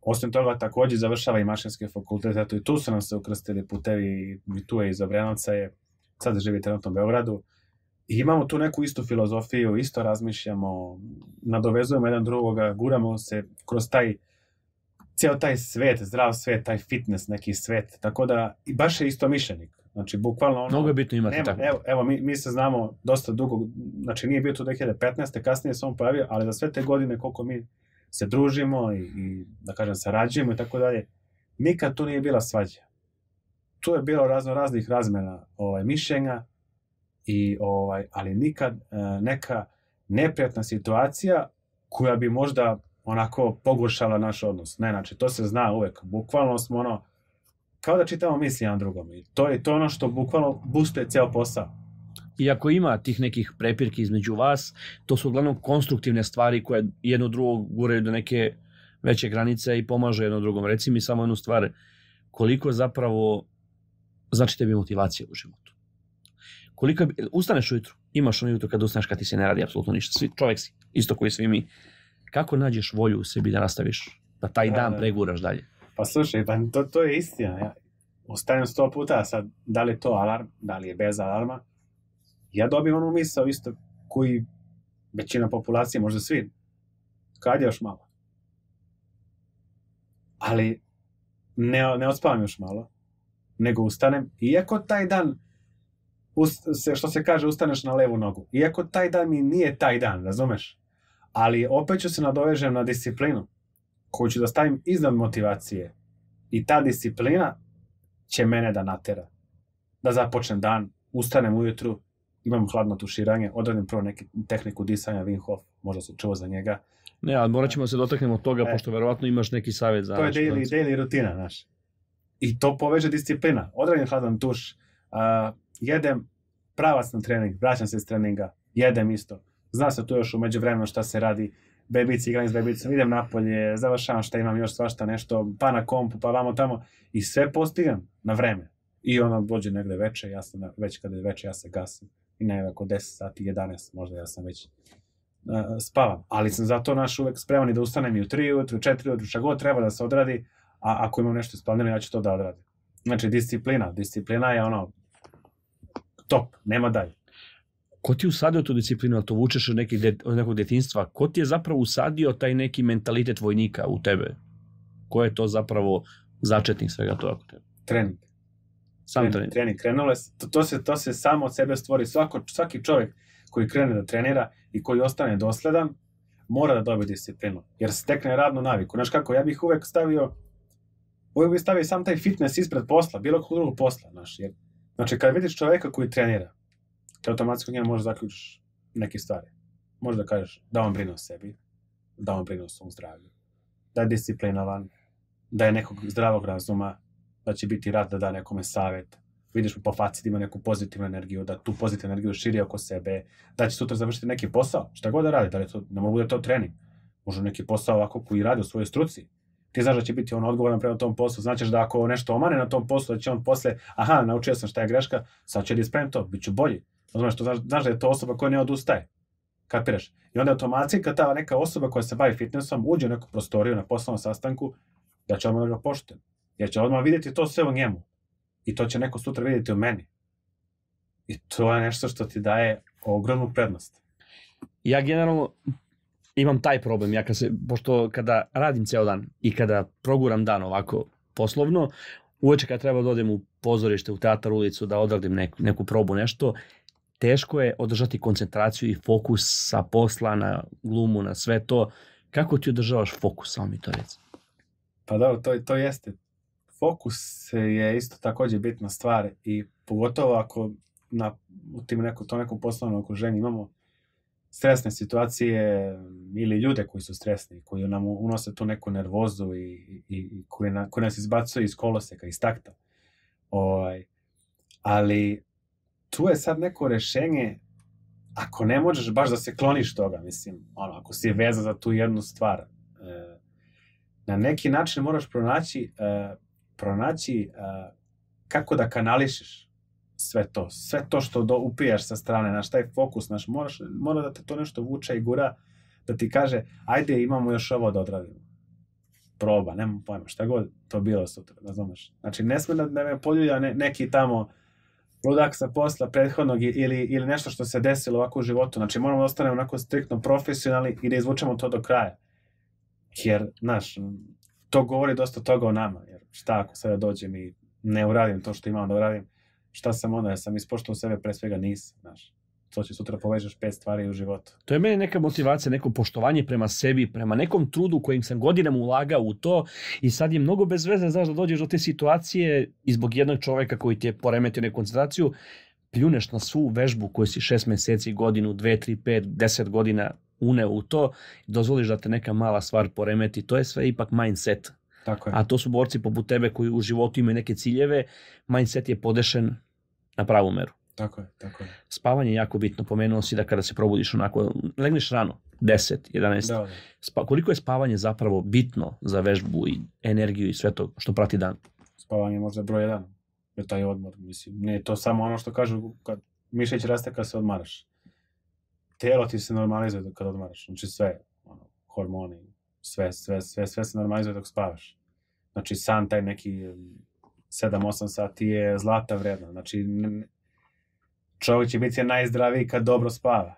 osim toga takođe završava i mašinski fakultet, eto i tu su nam se ukrstili putevi, i tu je iz Obrenovca je, sad živi trenutno u Beogradu, I imamo tu neku istu filozofiju, isto razmišljamo, nadovezujemo jedan drugoga, guramo se kroz taj ceo taj svet, zdrav svet, taj fitness, neki svet, tako da i baš je isto mišljenik. Znači, bukvalno ono... Mnogo je bitno imati nema, tako. Evo, evo mi, mi se znamo dosta dugo, znači nije bio tu 2015. kasnije se on pojavio, ali za sve te godine koliko mi se družimo i, i da kažem, sarađujemo i tako dalje, nikad tu nije bila svađa. Tu je bilo razno raznih razmena ovaj, mišljenja, i ovaj ali nikad e, neka neprijatna situacija koja bi možda onako pogoršala naš odnos. Ne, znači to se zna uvek. Bukvalno smo ono kao da čitamo misli jedan drugom i to je to ono što bukvalno boostuje ceo posao. I ako ima tih nekih prepirki između vas, to su uglavnom konstruktivne stvari koje jedno drugo guraju do neke veće granice i pomažu jedno drugom. Reci mi samo jednu stvar, koliko zapravo znači tebi motivacija u životu? Koliko bi, ustaneš ujutru, imaš ono jutro kad ustaneš kad ti se ne radi apsolutno ništa, svi, čovek si, isto koji svi mi. Kako nađeš volju u sebi da nastaviš, da taj Da, dan da. preguraš dalje? Pa slušaj, pa to, to je istina. Ja ustanem sto puta, a sad, da li je to alarm, da li je bez alarma, ja dobijem onu misao isto koji većina populacije, možda svi, kad je još malo. Ali ne, ne odspavam još malo, nego ustanem, iako taj dan ust, se, što se kaže, ustaneš na levu nogu. Iako taj dan mi nije taj dan, razumeš? Ali opet ću se nadovežem na disciplinu, koju ću da stavim iznad motivacije. I ta disciplina će mene da natera. Da započnem dan, ustanem ujutru, imam hladno tuširanje, odradim prvo neki tehniku disanja Wim Hof, možda se čuo za njega. Ne, ali morat ćemo se dotaknemo toga, E. pošto verovatno imaš neki savjet za To je naše daily, daily rutina, znaš. I to poveže disciplina. Odradim hladan tuš, uh, jedem pravac na trening, vraćam se iz treninga, jedem isto. Zna se tu još umeđu vremenu šta se radi, bebici, igram s bebicom, idem napolje, završavam šta imam još svašta nešto, pa na kompu, pa vamo tamo i sve postigam na vreme. I ono dođe negde veče, ja sam već kada je veče ja se gasim i ne oko 10 sati, 11 možda ja sam već uh, spavam. Ali sam zato naš uvek spreman i da ustanem i u 3 ujutru, 4 ujutru, šta god treba da se odradi, a ako imam nešto isplanirano, ja ću to da odradim. Znači, disciplina. Disciplina je ono top, nema dalje. Ko ti usadio tu disciplinu, ali to vučeš od, nekih det, od nekog detinstva? Ko ti je zapravo usadio taj neki mentalitet vojnika u tebe? Ko je to zapravo začetnik svega toga kod tebe? Trening. Sam trening, trening. trening. Krenulo je, to, to, se, to se samo od sebe stvori. Svako, svaki čovjek koji krene da trenira i koji ostane dosledan, mora da dobije disciplinu. Jer stekne radnu naviku. Znaš kako, ja bih uvek stavio uvek bih stavio sam taj fitness ispred posla, bilo kakvog drugog posla. Znaš, jer, znači, kad vidiš čoveka koji trenira, ti automatski njega možeš zaključiš neke stvari. Možda kažeš da on brine o sebi, da on brine o svom zdravlju, da je disciplinovan, da je nekog zdravog razuma, da će biti rad da da nekome savet, vidiš po faci da ima neku pozitivnu energiju, da tu pozitivnu energiju širi oko sebe, da će sutra završiti neki posao, šta god da radi, da li to, ne mogu da je to trening, možda neki posao ovako koji radi u svojoj struci. Ti znaš da će biti on odgovoran prema tom poslu, znaćeš da ako nešto omane na tom poslu, da će on posle, aha, naučio sam šta je greška, sad ću da ispravim to, bit ću bolji. Znaš, to, znaš, da je to osoba koja ne odustaje. Kapiraš? I onda automatski kad ta neka osoba koja se bavi fitnessom uđe u neku prostoriju na poslovnom sastanku, Ja ću odmah da ga poštujem. Ja ću odmah vidjeti to sve u njemu. I to će neko sutra vidjeti u meni. I to je nešto što ti daje ogromnu prednost. Ja generalno imam taj problem, ja kad se, pošto kada radim ceo dan i kada proguram dan ovako poslovno, uveče kad treba da odem u pozorište, u teatar, ulicu, da odradim neku, neku probu, nešto, teško je održati koncentraciju i fokus sa posla na glumu, na sve to. Kako ti održavaš fokus, samo mi to reci? Pa dobro, to, to jeste. Fokus je isto takođe bitna stvar i pogotovo ako na, u tim neko, to nekom poslovnom okruženju imamo stresne situacije ili ljude koji su stresni, koji nam unose tu neku nervozu i, i, i koji, na, koji nas izbacuju iz koloseka, iz takta. Ovaj, ali tu je sad neko rešenje ako ne možeš baš da se kloniš toga, mislim, ono, ako si veza za tu jednu stvar, e, na neki način moraš pronaći, e, pronaći e, kako da kanališeš sve to, sve to što do, upijaš sa strane, naš taj fokus, naš, moraš, mora da te to nešto vuče i gura, da ti kaže, ajde imamo još ovo da odradimo. Proba, nemam pojma, šta god to bilo sutra, razumeš? Znači, ne sme da, da me poljulja ne, neki tamo ludak sa posla prethodnog ili, ili nešto što se desilo ovako u životu. Znači, moramo da ostanemo onako striktno profesionalni i da izvučemo to do kraja. Jer, znaš, to govori dosta toga o nama. Jer šta ako sada dođem i ne uradim to što imam da uradim, šta sam onda, ja sam ispoštovao sebe, pre svega nisam, znaš. To će sutra povežeš pet stvari u životu. To je meni neka motivacija, neko poštovanje prema sebi, prema nekom trudu kojim sam godinama ulagao u to i sad je mnogo bez veze, znaš, da dođeš do te situacije i zbog jednog čoveka koji ti je poremetio neku koncentraciju, pljuneš na svu vežbu koju si šest meseci, godinu, dve, tri, pet, deset godina uneo u to i dozvoliš da te neka mala stvar poremeti. To je sve ipak mindset. Tako je. A to su borci poput tebe koji u životu imaju neke ciljeve, mindset je podešen na pravu meru. Tako je, tako je. Spavanje je jako bitno, pomenuo si da kada se probudiš onako, legneš rano, 10, 11. Da, da. Spa, koliko je spavanje zapravo bitno za vežbu i energiju i sve to što prati dan? Spavanje je možda broj jedan. Je taj odmor, mislim. Ne to samo ono što kažu kad mišić raste kad se odmaraš. Telo ti se normalizuje kad odmaraš. Znači sve, ono, hormoni, sve, sve, sve, sve se normalizuje dok spavaš. Znači san taj neki 7-8 sati je zlata vredna. Znači čovjek će biti najzdraviji kad dobro spava.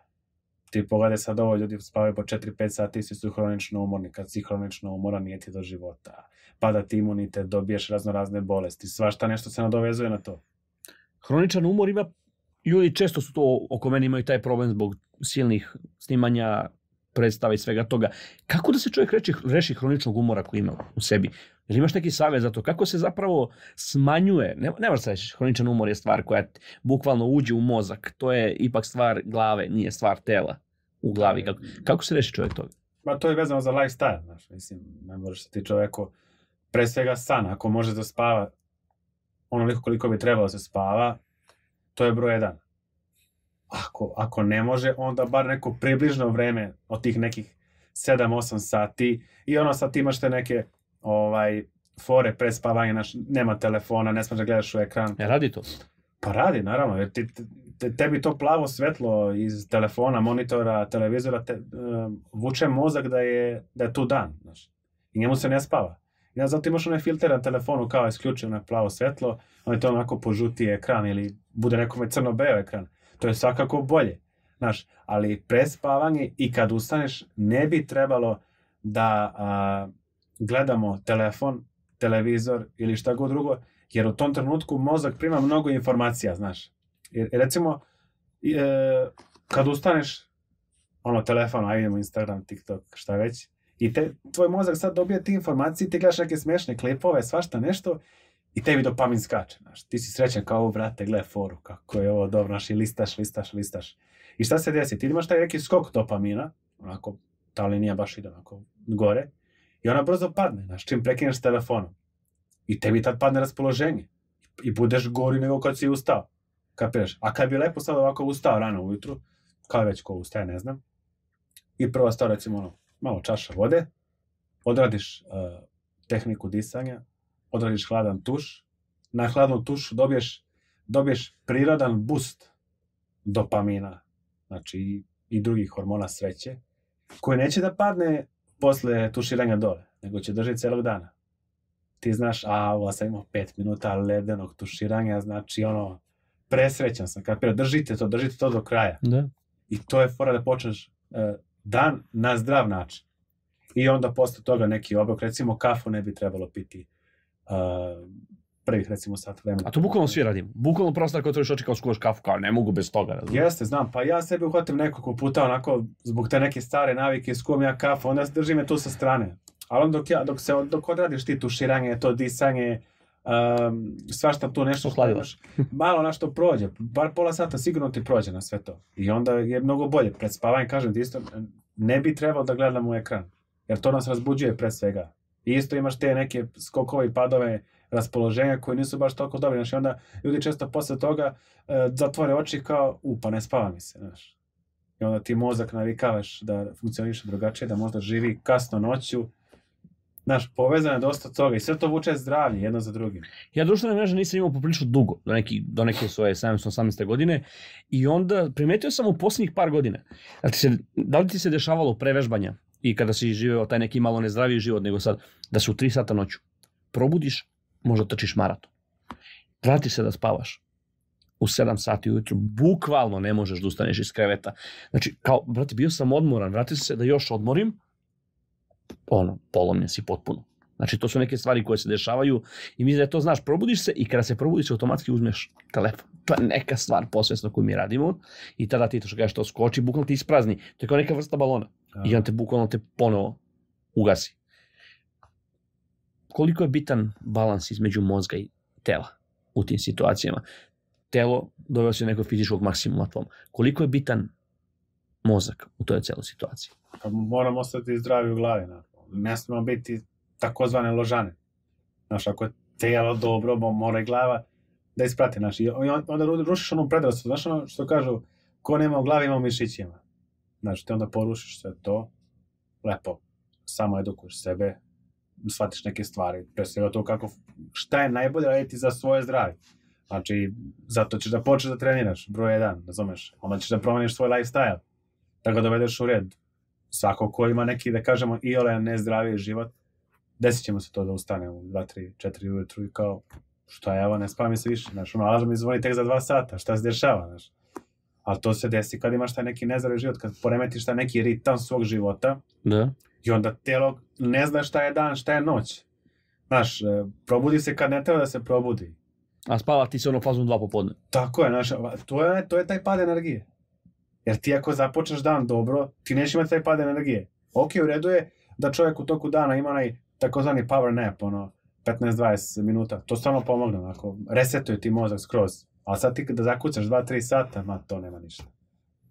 Ti pogledaj sad ovo, ljudi spavaju po 4-5 sati, svi su hronično umorni. Kad si hronično umoran, nije ti do života. Pada ti imunitet, dobiješ razno razne bolesti. Svašta nešto se nadovezuje na to. Hroničan umor ima, ljudi često su to oko mene imaju taj problem zbog silnih snimanja, predstava i svega toga. Kako da se čovjek reči, reši hroničnog umora koji ima u sebi? Jel imaš neki savjet za to? Kako se zapravo smanjuje? Ne, ne možeš da reći, hroničan umor je stvar koja bukvalno uđe u mozak. To je ipak stvar glave, nije stvar tela u glavi. Kako, kako se reši čovjek toga? Ma to je vezano za lifestyle, znaš, mislim, ne možeš da ti čoveku, pre svega san, ako može da spava onoliko koliko bi trebalo da se spava, to je broj jedan. Ako, ako ne može, onda bar neko približno vreme od tih nekih 7-8 sati i ono sad imaš te neke ovaj, fore pre spavanja, naš, nema telefona, ne smeš da gledaš u ekran. E, radi to? Pa radi, naravno, jer ti, te, tebi to plavo svetlo iz telefona, monitora, televizora te, uh, vuče mozak da je, da je tu dan, znaš. I njemu se ne spava. Ja zato imaš onaj filter na telefonu kao isključio na plavo svetlo, on je to onako požuti ekran ili bude nekome crno-beo ekran. To je svakako bolje. Znaš, ali prespavanje i kad ustaneš ne bi trebalo da a, gledamo telefon, televizor ili šta god drugo, jer u tom trenutku mozak prima mnogo informacija, znaš. Jer, recimo, e, kad ustaneš, ono, telefon, ajde idemo Instagram, TikTok, šta već, i te, tvoj mozak sad dobije te informacije, ti gledaš neke smešne klipove, svašta nešto, i tebi dopamin skače, znaš. Ti si srećan kao, brate, gle foru, kako je ovo dobro, znaš, i listaš, listaš, listaš. I šta se desi? Ti imaš taj neki skok dopamina, onako, ta linija baš ide onako gore, i ona brzo padne, znaš, čim prekineš telefonom. I tebi tad padne raspoloženje. I budeš gori nego kad si ustao. Kapiraš? A kad bi lepo sad ovako ustao rano ujutru, kao već ko ustaje, ne znam, i prva stvar, recimo, ono, malo čaša vode, odradiš uh, tehniku disanja, odradiš hladan tuš, na hladnu tušu dobiješ, dobiješ prirodan boost dopamina, znači i, i drugih hormona sreće, koji neće da padne posle tuširanja dole, nego će držati celog dana. ti znaš, a ovo sam imao 5 minuta ledenog tuširanja, znači ono, presrećan sam, kapira, držite to, držite to do kraja. Da. I to je fora da počneš e, dan na zdrav način. I onda posle toga neki obrok, recimo kafu ne bi trebalo piti uh, prvih recimo sat vremena. A to bukvalno svi radimo. Bukvalno stvar koja otvoriš oči kao skuvaš kafu, kao ne mogu bez toga. Razumiješ? Jeste, znam, pa ja sebi uhvatim nekoliko puta onako zbog te neke stare navike skuvam ja kafu, onda drži me tu sa strane. Ali onda dok, ja, dok, se, dok odradiš ti tuširanje, to disanje, um, svašta tu nešto Osladilaš. malo na što prođe, bar pola sata sigurno ti prođe na sve to. I onda je mnogo bolje. Pred spavanje, kažem ti isto, ne bi trebalo da gledamo u ekran. Jer to nas razbuđuje pre svega. I isto imaš te neke skokove i padove raspoloženja koji nisu baš toliko dobri. Znači onda ljudi često posle toga e, zatvore oči kao, u, pa ne spava mi se, znaš. I onda ti mozak navikavaš da funkcioniše drugačije, da možda živi kasno noću. Znaš, povezano je dosta toga i sve to vuče zdravlje jedno za drugim. Ja društvene mreže nisam imao poprilično dugo, do, neki, do neke svoje 718. godine i onda primetio sam u posljednjih par godina. Da, ti se, da li ti se dešavalo prevežbanja i kada si živeo taj neki malo nezdraviji život nego sad, da se u 3 sata noću probudiš, možda trčiš maraton. Vratiš se da spavaš. U 7 sati ujutru bukvalno ne možeš da ustaneš iz kreveta. Znači, kao, brate, bio sam odmoran, vratio se da još odmorim, ono, polomljen si potpuno. Znači, to su neke stvari koje se dešavaju i mislim da to znaš, probudiš se i kada se probudiš, automatski uzmeš telefon. To je neka stvar posvesno koju mi radimo i tada ti to što kažeš, to skoči, bukvalno ti isprazni. To je kao neka vrsta balona. I on te bukvalno te ponovo ugasi. Koliko je bitan balans između mozga i tela u tim situacijama? Telo doveo se nekog fizičkog maksimuma tvom. Koliko je bitan mozak u toj celoj situaciji? Pa moramo ostati zdravi u glavi. Na. Ne smemo biti takozvane ložane. Znaš, ako je telo dobro, bo mora i glava da isprati. Znaš, i onda rušiš onu predrasu. Znaš ono što kažu, ko nema u glavi ima u mišićima. Znaš, ti onda porušiš sve to, lepo, samo edukuješ sebe, shvatiš neke stvari, pre svega to kako, šta je najbolje raditi za svoje zdravlje. Znači, zato ćeš da počneš da treniraš, broj jedan, razumeš? Onda ćeš da promeniš svoj lifestyle, da ga dovedeš u red. Svako ko ima neki, da kažemo, i ole nezdraviji život, desit ćemo se to da ustane u 2, 3, 4 ujutru i kao, šta je, evo, ne spavam se više, znaš, ono, alarm mi zvoni tek za 2 sata, šta se dešava, znaš. Ali to se desi kad imaš taj neki nezdravi život, kad poremetiš taj neki ritam svog života Da. i onda telo ne zna šta je dan, šta je noć. Znaš, e, probudi se kad ne treba da se probudi. A spava ti se ono fazom dva popodne. Tako je, znaš, to je, to je taj pad energije. Jer ti ako započneš dan dobro, ti nećeš imati taj pad energije. Ok, u redu je da čovjek u toku dana ima onaj takozvani power nap, ono, 15-20 minuta. To stvarno pomogne, onako, resetuje ti mozak skroz. Ali sad ti da zakucaš 2-3 sata, ma to nema ništa.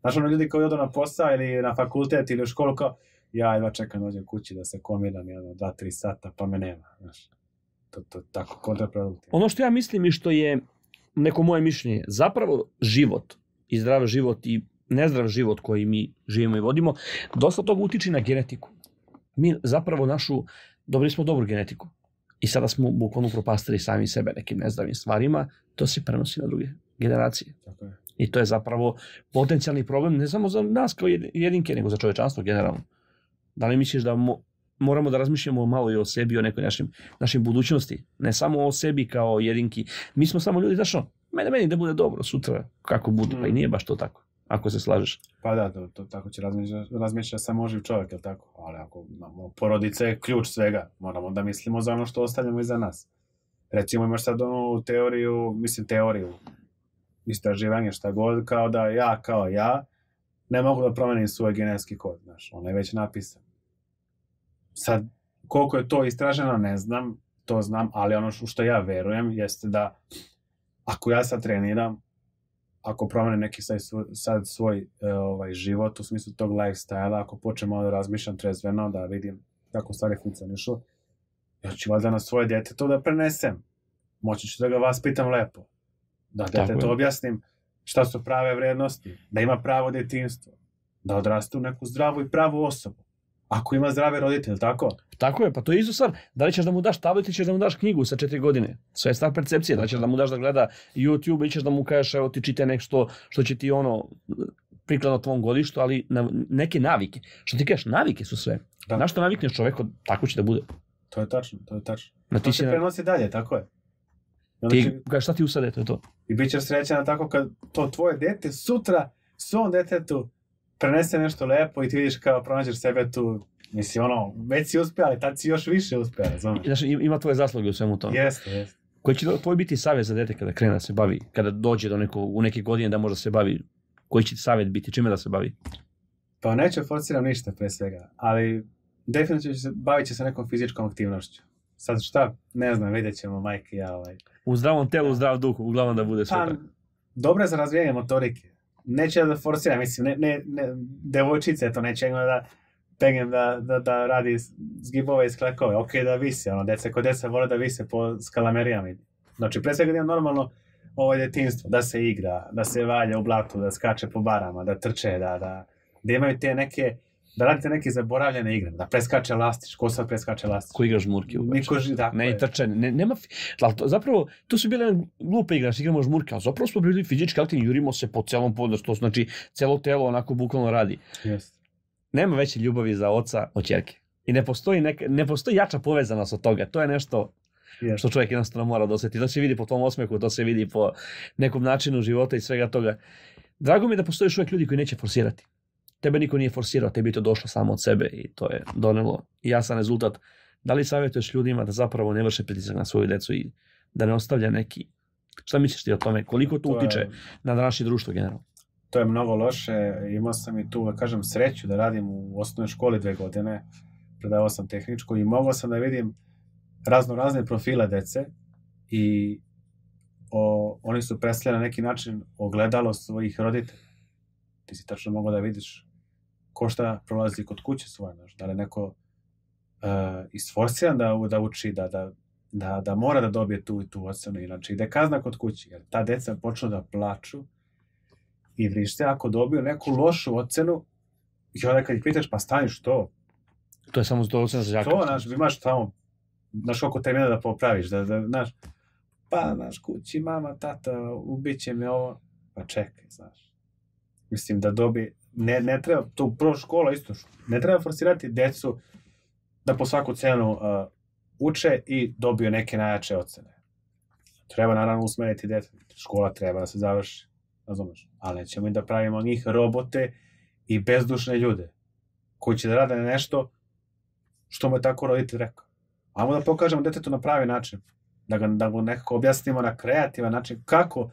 Znaš, ono ljudi koji odu na posao ili na fakultet ili u školu kao, ja jedva čekam da dođem kući da se komiram jedno 2-3 sata, pa me nema, znaš. To, to tako kontraproduktivno. Ono što ja mislim i što je neko moje mišljenje, zapravo život i zdrav život i nezdrav život koji mi živimo i vodimo, dosta toga utiče na genetiku. Mi zapravo našu, dobili smo dobru genetiku. I sada smo bukvalno propastili sami sebe nekim nezdravim stvarima, to se prenosi na druge generacije. Tako je. I to je zapravo potencijalni problem ne samo za nas kao jed- jedinke, nego za čovečanstvo generalno. Da li misliš da mo- moramo da razmišljamo malo i o sebi, o nekoj našim, našim budućnosti, ne samo o sebi kao jedinki. Mi smo samo ljudi, znaš mene, meni da bude dobro sutra, kako bude, pa i Mm. nije baš to tako, ako se slažeš. Pa da, to, to tako će razmišljati razmišlja samo živ čovjek, je tako? Ali ako imamo, porodica je ključ svega, moramo da mislimo za ono što ostavljamo iza nas. Recimo imaš sad onu teoriju, mislim teoriju, istraživanje šta god, kao da ja kao ja ne mogu da promenim svoj genetski kod, znaš, on je već napisan. Sad, koliko je to istraženo, ne znam, to znam, ali ono što ja verujem jeste da ako ja sad treniram, ako promenim neki sad svoj, sad svoj e, ovaj, život u smislu tog lifestyle ako počnem malo da razmišljam trezveno, da vidim kako stvari funkcionišu, ja ću valjda na svoje dete to da prenesem. Moći ću da ga vaspitam lepo. Da dete to objasnim šta su prave vrednosti, da ima pravo detinstvo, da odraste u neku zdravu i pravu osobu. Ako ima zdrave roditelje, tako? Tako je, pa to je isto stvar. Da li ćeš da mu daš tablet ili ćeš da mu daš knjigu sa četiri godine? Sve je stvar percepcije. Da li ćeš da mu daš da gleda YouTube ili ćeš da mu kažeš evo ti čite nešto što će ti ono prikladno tvom godištu, ali na, neke navike. Što ti kažeš, navike su sve. Da. Na što navikneš čoveku, tako će da bude. To je tačno, to je tačno. Na To se na, prenosi dalje, tako je. I onda će- ti, kažeš šta ti usade, to je to. I bit ćeš srećan tako kad to tvoje dete sutra svom detetu prenese nešto lepo i ti vidiš kao pronađeš sebe tu. Mislim, ono, već si uspio, ali tad si još više uspio, razumiješ? Znaš, im- ima tvoje zasluge u svemu tome. Jeste, jeste. Koji će tvoj biti savjet za dete kada krene da se bavi, kada dođe do neko, u neke godine da može da se bavi, koji će savjet biti, čime da se bavi? Pa neću forciram ništa pre svega, ali definitivno će se, bavit će se nekom fizičkom aktivnošću. Sad šta, ne znam, vidjet ćemo, majke i ja, ovaj. U zdravom telu, u zdrav duh, uglavnom da bude sve Pa, tako. dobro je za razvijanje motorike. Neće da forsiram, mislim, ne, ne, ne, devojčice to neće da pegnem da, da, da radi zgibove i sklekove. Ok, da visi, ono, deca kod deca vole da vise po skalamerijama. Znači, pre svega da ima normalno ovo djetinstvo, da se igra, da se valja u blatu, da skače po barama, da trče, da, da, da imaju te neke, da radite neke zaboravljene igre, da preskače lastić, ko sad preskače lastić? Ko igra žmurke uveče. Niko ži, tako Ne, je. i trčanje, ne, nema, ali to, zapravo, to su bile glupe igre, znači igramo žmurke, ali zapravo smo bili fizički aktivni, jurimo se po celom podnosu, to znači celo telo onako bukvalno radi. Jeste. Nema veće ljubavi za oca od ćerke. I ne postoji, neka, ne postoji jača povezanost od toga. To je nešto Jeste. što čovjek jednostavno mora da osjeti. To se vidi po tom osmehu, to se vidi po nekom načinu života i svega toga. Drago mi je da postoje još uvijek ljudi koji neće forsirati. Tebe niko nije forsirao, tebi je to došlo samo od sebe i to je donelo jasan rezultat. Da li savjetuješ ljudima da zapravo ne vrše pritisak na svoju decu i da ne ostavlja neki... Šta misliš ti o tome? Koliko to, To je- utiče na današnje društvo generalno? to je mnogo loše. Imao sam i tu, da kažem, sreću da radim u osnovnoj školi dve godine. Predavao sam tehničku i mogao sam da vidim razno razne profile dece i o, oni su predstavljali na neki način ogledalo svojih roditelja. Ti si tačno mogao da vidiš ko šta prolazi kod kuće svoje, znaš, da li neko uh, isforsiran da, da uči, da, da, da, da mora da dobije tu i tu ocenu, inače ide kazna kod kuće, jer ta deca počnu da plaču i vrište ako dobiju neku lošu ocenu i onda kad ih pitaš pa stani što? To je samo to ocena za To, znaš, imaš tamo, znaš koliko termina da popraviš, da, da, znaš, pa, znaš, kući, mama, tata, ubiće me ovo, pa čekaj, znaš. Mislim da dobi, ne, ne treba, to prvo škola isto, ne treba forsirati decu da po svaku cenu uh, uče i dobiju neke najjače ocene. Treba naravno usmeriti decu, škola treba da se završi, razumeš, ali nećemo i da pravimo njih robote i bezdušne ljude koji će da rade nešto što mu je tako roditelj rekao. Ajmo da pokažemo detetu na pravi način. Da, ga, da mu nekako objasnimo na kreativan način kako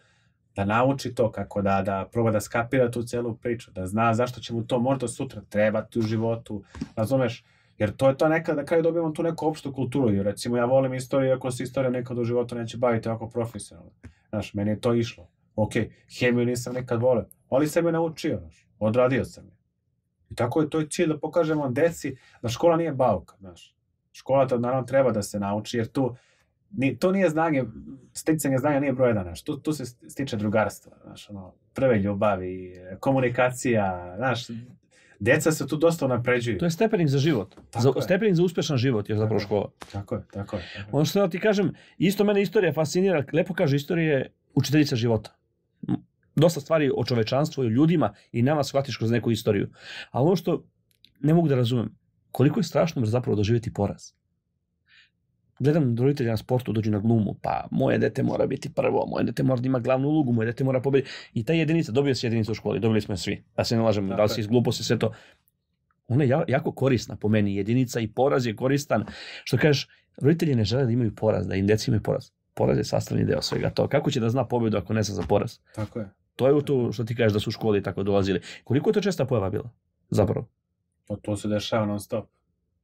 da nauči to, kako da, da proba da skapira tu celu priču, da zna zašto će mu to možda sutra trebati u životu, razumeš? Jer to je to nekad, na kraju dobijemo tu neku opštu kulturu. Jer recimo ja volim istoriju, ako se istorija nekad u životu neće baviti ovako profesionalno. Znaš, meni je to išlo. Ok, hemiju nisam nekad volio, ali sam je naučio, znaš, odradio sam je. I tako je to je cilj da pokažemo deci da škola nije bauka, znaš. Škola to naravno treba da se nauči, jer tu ni, to nije znanje, sticanje znanja nije broj jedan, znaš. Tu, tu se stiče drugarstvo, znaš, ono, prve ljubavi, komunikacija, znaš, deca se tu dosta napređuju. To je stepenik za život. Tako Za, je. stepenik za uspešan život je zapravo Tako škola. Tako je, tako je. Tako je. Ono što da ti kažem, isto mene istorija fascinira, lepo kaže, istorija je učiteljica života. Dosta stvari o čovečanstvu i o ljudima i nama shvatiš kroz neku istoriju. A ono što ne mogu da razumem, koliko je strašno zapravo doživjeti poraz. Gledam roditelja na sportu, dođu na glumu, pa moje dete mora biti prvo, moje dete mora da ima glavnu ulogu, moje dete mora pobediti. I ta jedinica, dobio si jedinicu u školi, dobili smo je svi. Da se ne lažemo, da li si iz gluposti, sve to. Ona je ja- jako korisna po meni, jedinica i poraz je koristan. Što kažeš, roditelji ne žele da imaju poraz, da im deca imaju poraz. Poraz je sastavni deo svega to. Kako će da zna pobedu ako ne zna za poraz? Tako je. To je u to što ti kažeš da su u školi tako dolazili. Koliko je to česta pojava bila? Zapravo. To, to se dešava non stop.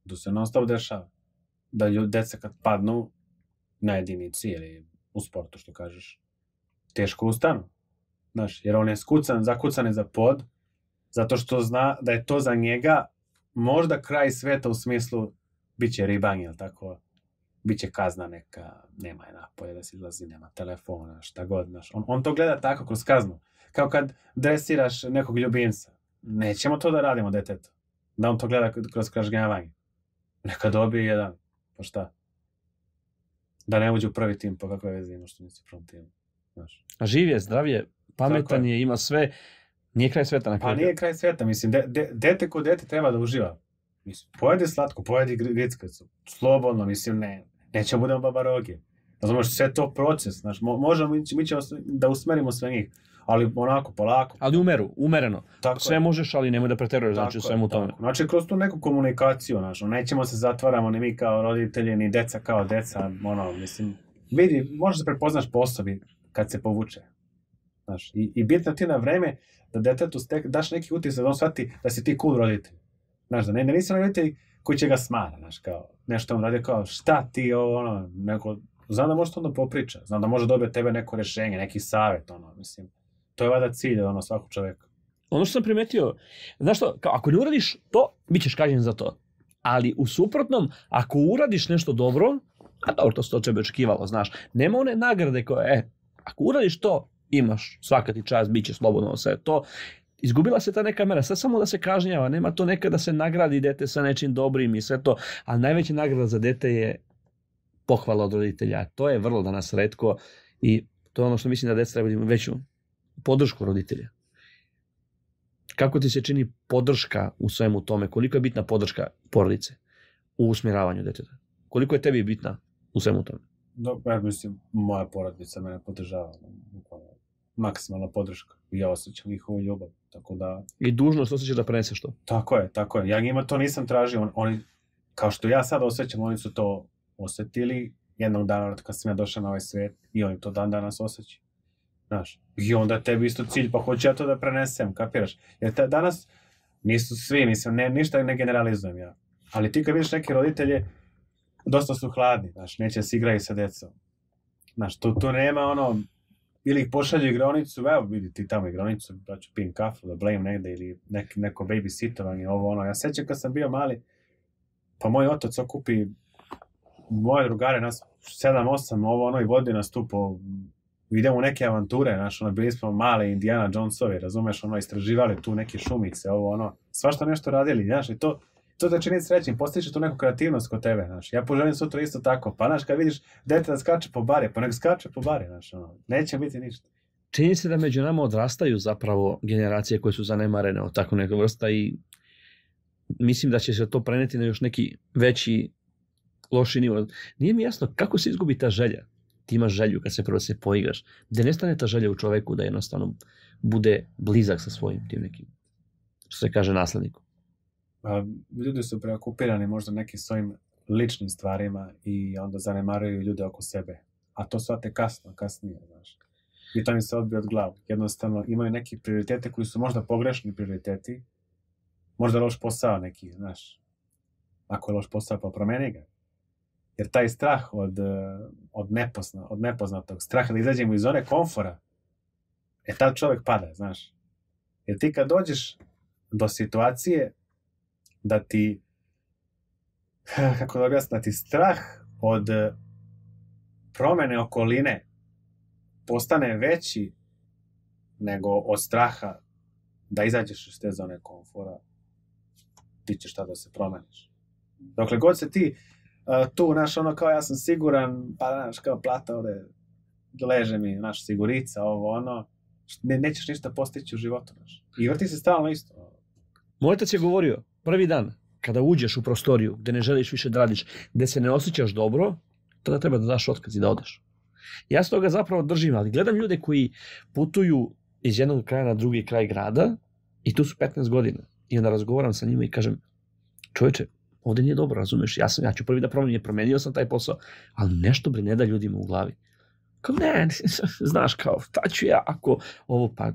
To se non stop dešava. Da ljudi, deca kad padnu na jedinici ili u sportu, što kažeš, teško ustanu. Znaš, jer on je skucan, zakucan je za pod, zato što zna da je to za njega možda kraj sveta u smislu biće ribanje, jel tako? Biće kazna neka, nema je napolje da se izlazi, nema telefona, šta god, znaš. On, on to gleda tako kroz kaznu. Kao kad dresiraš nekog ljubimca. Nećemo to da radimo detetu. Da on to gleda kroz kažnjavanje. Neka dobije jedan. Pa šta? Da ne uđe u prvi tim, pa kakve veze ima što nisi u prvom timu. Znaš. A živ je, zdrav je, pametan Tako je, ima sve. Nije kraj sveta na Pa kraju. nije kraj sveta, mislim, de, de, dete ko dete treba da uživa. Mislim, pojedi slatko, pojedi grickacu. Slobodno, mislim, ne. Nećemo budemo babaroge. Razumeš, sve to proces, znaš, mo- možemo, mi, ćemo da usmerimo sve njih, ali onako, polako. Ali umeru, umereno. Tako Sve je. možeš, ali nemoj da preteruješ, znači u svemu tome. tako. Znači, kroz tu neku komunikaciju, ono, nećemo se zatvaramo ni mi kao roditelji, ni deca kao deca, ono, mislim, vidi, možeš da prepoznaš po osobi kad se povuče. Znaš, i, i bitno ti na vreme da detetu stek, daš neki utisak da on shvati da si ti cool roditelj. Znaš, da ne, ne nisi onaj roditelj koji će ga smara, znaš, kao, nešto on radi kao, šta ti, ovo, ono, neko, znam da može to onda popriča, znam da može dobiti tebe neko rešenje, neki savjet, ono, mislim, to je vada cilj, ono, svakog čoveka. Ono što sam primetio, znaš što, kao, ako ne uradiš to, bit ćeš kažnjen za to. Ali u suprotnom, ako uradiš nešto dobro, a dobro, to se to tebe očekivalo, znaš, nema one nagrade koje, e, ako uradiš to, imaš svaka ti čast, bit će slobodno sve to. Izgubila se ta neka mera, sad samo da se kažnjava, nema to neka da se nagradi dete sa nečim dobrim i sve to, ali najveća nagrada za dete je pohvala od roditelja. To je vrlo danas redko i to je ono što mislim da deca treba da imaju veću podršku roditelja. Kako ti se čini podrška u svemu tome? Koliko je bitna podrška porodice u usmjeravanju deteta? Koliko je tebi bitna u svemu tome? Do, ja mislim, moja porodica mene podržava. Maksimalna podrška. Ja osjećam njihovu ljubav. Tako da, I dužnost osjećaš da preneseš to. tako je, tako je. Ja njima to nisam tražio. On, oni, kao što ja sad osjećam, oni su to osjetili jednog dana kad sam ja došao na ovaj svijet i oni to dan danas osjećaju. Znaš, i onda tebi isto cilj, pa hoću ja to da prenesem, kapiraš? Jer te, danas nisu svi, mislim, ne, ništa ne generalizujem ja. Ali ti kad vidiš neke roditelje, dosta su hladni, znaš, neće se igraju sa decom. Znaš, tu, tu nema ono, ili ih pošalju igronicu, evo vidi ti tamo igronicu, da ću pijem kafu, da blejim negde, ili nek, neko babysitovanje, ovo ono. Ja sećam kad sam bio mali, pa moj otac okupi moje drugare, nas 7-8, ovo ono, i vodi nas tu po, idemo u neke avanture, znaš, ono, bili smo male Indiana Jonesovi, razumeš, ono, istraživali tu neke šumice, ovo ono, svašta nešto radili, znaš, i to, to te čini srećnim, postiče tu neku kreativnost kod tebe, znaš. Ja poželim sutra isto tako, pa znaš, kad vidiš dete da skače po bari, pa nek skače po bari, znaš, ono, neće biti ništa. Čini se da među nama odrastaju zapravo generacije koje su zanemarene od tako neka vrsta i mislim da će se to preneti na još neki veći loši nivo. Nije mi jasno kako se izgubi ta želja. Ti imaš želju kad se prvo se poigraš. Da nestane ta želja u čoveku da jednostavno bude blizak sa svojim tim nekim, što se kaže, naslednikom. Pa, ljudi su preokupirani možda nekim svojim ličnim stvarima i onda zanemaruju ljude oko sebe. A to shvate kasno, kasnije, znaš. I to mi se odbije od glavu. Jednostavno, imaju neki prioritete koji su možda pogrešni prioriteti. Možda loš posao neki, znaš. Ako je loš posao, pa promeni ga. Jer taj strah od, eh, od, nepozna, od nepoznatog, strah da izađemo iz zone komfora, e tad čovjek pada, znaš. Jer ti kad dođeš do situacije da ti [LAUGHS] kako da objasnim, da ti strah od eh, promene okoline postane veći nego od straha da izađeš iz te zone komfora, ti ćeš tada da se promeniš. Dokle god se ti tu, znaš, ono kao ja sam siguran, pa znaš, kao plata ovde leže mi, znaš, sigurica, ovo, ono, ne, nećeš ništa postići u životu, znaš. I vrti se stalno isto. Moj otac je govorio, prvi dan, kada uđeš u prostoriju gde ne želiš više da radiš, gde se ne osjećaš dobro, tada treba da daš otkaz i da odeš. Ja se toga zapravo držim, ali gledam ljude koji putuju iz jednog kraja na drugi kraj grada i tu su 15 godina. I onda razgovaram sa njima i kažem, čoveče, ovde nije dobro, razumeš, ja, sam, ja ću prvi da promenim, promenio sam taj posao, ali nešto bre ne da ljudima u glavi. Kao ne, [LAUGHS] znaš kao, šta ću ja ako ovo, pa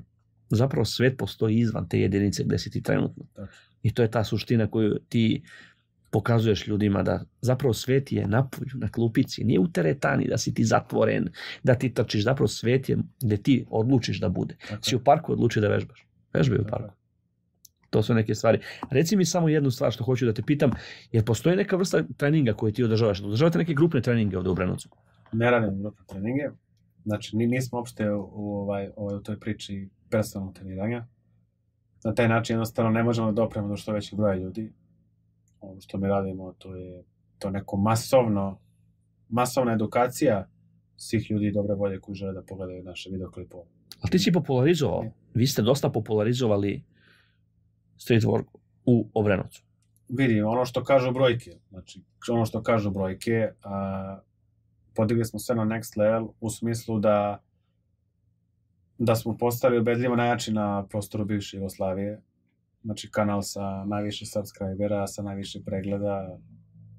zapravo svet postoji izvan te jedinice gde si ti trenutno. I to je ta suština koju ti pokazuješ ljudima da zapravo svet je napolju, na klupici, nije u teretani, da si ti zatvoren, da ti trčiš, zapravo svet je gde ti odlučiš da bude. Tako Si u parku odluči da vežbaš. Vežbaj u parku. To su neke stvari. Reci mi samo jednu stvar što hoću da te pitam, jer postoji neka vrsta treninga koju ti održavaš? Održavate neke grupne treninge ovde u Brenovcu? ne radim grupne treninge. Znači, ni, nismo uopšte u, u, ovaj, ovaj, u toj priči personalnog treniranja. Na taj način jednostavno ne možemo da dopremo do što većeg broja ljudi. Ono što mi radimo, to je to neko masovno, masovna edukacija svih ljudi dobre volje koji žele da pogledaju naše videoklipove. Ali ti si popularizovao. Vi ste dosta popularizovali street work u Obrenovcu. vidi, ono što kažu brojke, znači, ono što kažu brojke, a, podigli smo sve na next level u smislu da da smo postali ubedljivo najjači na prostoru bivše Jugoslavije. Znači kanal sa najviše subscribera, sa najviše pregleda,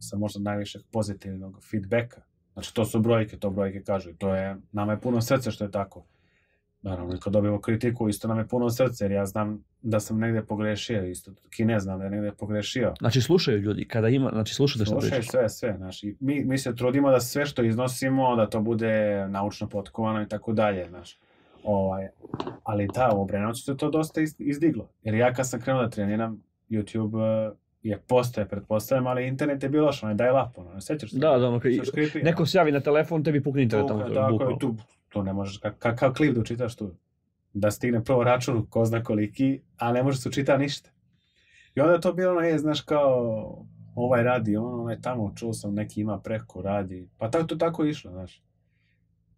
sa možda najvišeg pozitivnog feedbacka. Znači to su brojke, to brojke kažu i to je, nama je puno srce što je tako. Naravno, kad dobijemo kritiku, isto nam je puno srce, jer ja znam da sam negde pogrešio, isto Kine znam da je negde pogrešio. Znači slušaju ljudi, kada ima, znači slušate što Slušaju pričaš. sve, sve, znači, mi, mi se trudimo da sve što iznosimo, da to bude naučno potkovano i tako dalje, znaš. Ovaj, ali da, u Obrenovcu se to dosta iz- izdiglo. Jer ja kad sam krenuo da treniram, YouTube eh, je postoje, pretpostavljam, ali internet je bilo što, onaj dial-up, ono, ne sećaš se? Da, da, ono, neko se javi na telefon, tebi pukne internet tamo. Tako, tako, bukvalno. Tu, ne možeš, ka- kakav klip da učitaš tu? Da stigne prvo račun, ko zna koliki, a ne može se učita ništa. I onda je to bilo ono, je, znaš, kao, ovaj radi, on, onaj tamo, čuo sam, neki ima preko, radi. Pa tako to tako je išlo, znaš.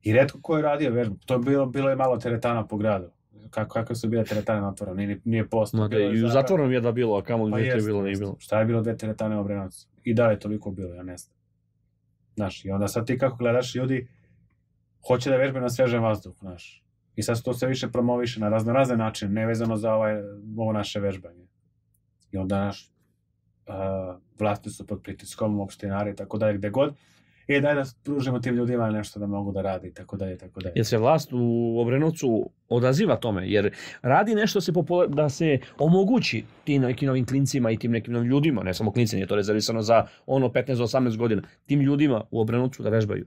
I redko ko je radio vežbu. To je bilo, bilo je malo teretana po gradu. Kako, kako su bile teretane na otvorenom, nije, nije posto. Ma da, i u zatvorenom jedva bilo, a kamo Pa je bilo, nije bilo. Šta je bilo dve teretane u Obrenovcu? I da je toliko bilo, ja ne znam. Znaš, i onda sad ti kako gledaš, ljudi hoće da vežbaju na svežem vazduhu, znaš. I sad to sve više promoviše na razno razne načine, nevezano za ovaj, ovo naše vežbanje. I onda, naš, uh, vlasti su pod pritiskom, opštinari tako dalje, gde god. I daj da pružimo tim ljudima nešto da mogu da rade i tako dalje tako dalje. Jer se vlast u Obrenovcu odaziva tome, jer radi nešto se popula- da se omogući tim nekim novim klincima i tim nekim novim ljudima, ne samo klinci, nije to rezervisano za ono 15-18 godina, tim ljudima u Obrenovcu da vežbaju.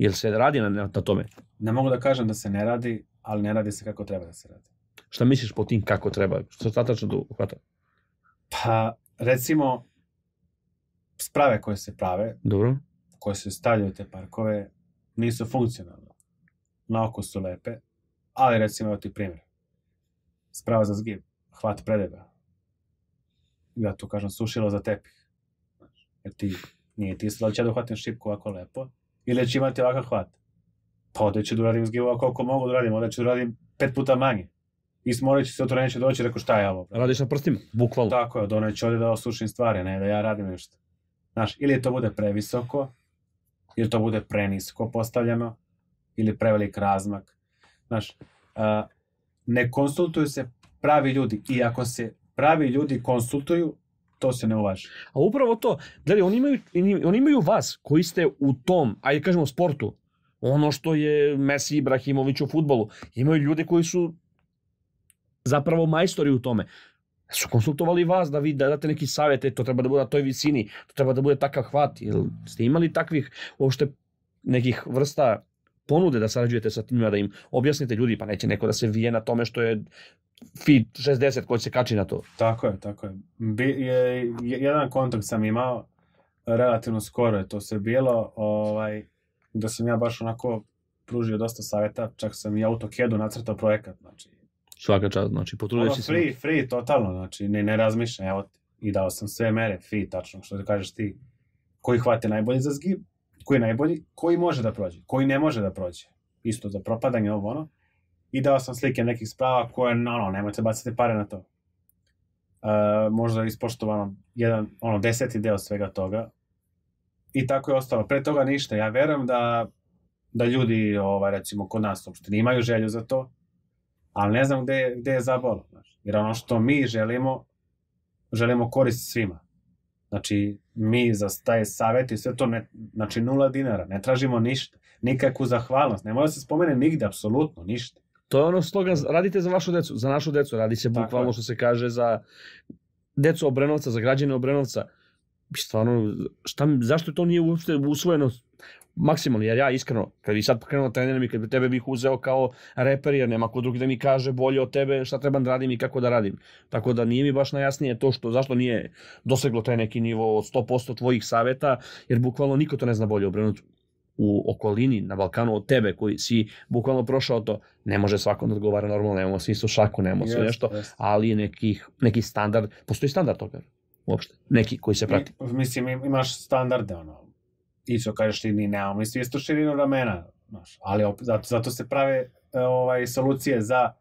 Jer se radi na, na, tome. Ne mogu da kažem da se ne radi, ali ne radi se kako treba da se radi. Šta misliš po tim kako treba? Se tačno tu hvata? Pa, recimo, sprave koje se prave, Dobro. koje se stavljaju u te parkove, nisu funkcionalne. Na oko su lepe, ali recimo, evo ti primjer. Sprava za zgib, hvat predega. Ja tu kažem, sušilo za tepih. Jer ti, nije ti da li ja da uhvatim šipku ovako lepo, ili ću imati ovakav hvat. Pa ovdje ću da uradim zgib ovako koliko mogu da uradim, ovdje ću da uradim pet puta manje. I smorit ću se, otvorenje neće doći, rekao šta je ovo? Radiš na prstima, bukvalno. Tako je, doneću ovdje da osušim stvari, ne da ja radim nešto. Znaš, ili to bude previsoko, ili to bude prenisko postavljeno, ili prevelik razmak. Znaš, a, ne konsultuju se pravi ljudi i ako se pravi ljudi konsultuju, to se ne uvaži. A upravo to, gledaj, oni imaju, oni imaju vas koji ste u tom, ajde kažemo sportu, ono što je Messi Ibrahimović u futbolu, imaju ljude koji su zapravo majstori u tome. Su konsultovali vas da vi da date neki savjet, to treba da bude na toj visini, to treba da bude takav hvat. Jel ste imali takvih uopšte nekih vrsta ponude da sarađujete sa timima, da im objasnite ljudi, pa neće neko da se vije na tome što je fit 60 koji se kači na to. Tako je, tako je. Bi, je, je- jedan kontakt sam imao, relativno skoro je to sve bilo, ovaj, da sam ja baš onako pružio dosta savjeta, čak sam i AutoCAD-u nacrtao projekat, znači, Svaka čast, znači potrudio si se. free, free, totalno, znači, ne, ne razmišljam, evo i dao sam sve mere, free, tačno, što da kažeš ti, koji hvate najbolji za zgib, koji je najbolji, koji može da prođe, koji ne može da prođe, isto za propadanje, ovo ono, i dao sam slike nekih sprava koje, ono, nemojte bacati pare na to. Uh, možda ispoštovano jedan, ono, deseti deo svega toga. I tako je ostalo. Pre toga ništa. Ja verujem da, da ljudi, ovaj, recimo, kod nas uopšte imaju želju za to, ali ne znam gde, gde je zabolo. Znaš. Jer ono što mi želimo, želimo korist svima. Znači, mi za taj savjet i sve to, ne, znači nula dinara, ne tražimo ništa, nikakvu zahvalnost, ne mora se spomene nigde, apsolutno, ništa. To je ono slogan, radite za vašu decu, za našu decu, radi se bukvalno što se kaže za decu Obrenovca, za građane Obrenovca. Stvarno, šta, zašto to nije uopšte usvojeno maksimalno, jer ja iskreno, kad bi sad krenuo trenerom i kad bi tebe bih uzeo kao reper, jer nema ko drugi da mi kaže bolje od tebe šta trebam da radim i kako da radim. Tako da nije mi baš najjasnije to što, zašto nije doseglo taj neki nivo od 100% tvojih saveta, jer bukvalno niko to ne zna bolje o Obrenovcu u okolini, na Balkanu od tebe koji si bukvalno prošao to, ne može svako da odgovara normalno, nemamo svi su šaku, nemamo sve Jeste, nešto, jeste. ali nekih, neki standard, postoji standard toga uopšte, neki koji se prati. Mi, mislim, im- imaš standarde, ono, i što kažeš ti, mi nemamo, mi svi isto širinu ramena, znaš, ali opet, zato, zato se prave e, ovaj, solucije za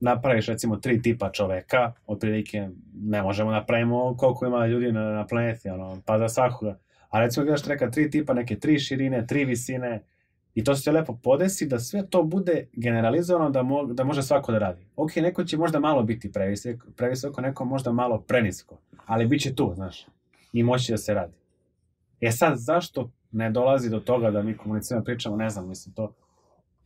napraviš recimo tri tipa čoveka, otprilike ne možemo napravimo koliko ima ljudi na, na planeti, ono, pa za svakoga. A recimo gledaš reka tri tipa, neke tri širine, tri visine, i to se lepo podesi da sve to bude generalizovano da, mo, da može svako da radi. Ok, neko će možda malo biti previsoko, previsoko neko možda malo prenisko, ali bit će tu, znaš, i moći da se radi. E sad, zašto ne dolazi do toga da mi komuniciramo, pričamo, ne znam, mislim, to,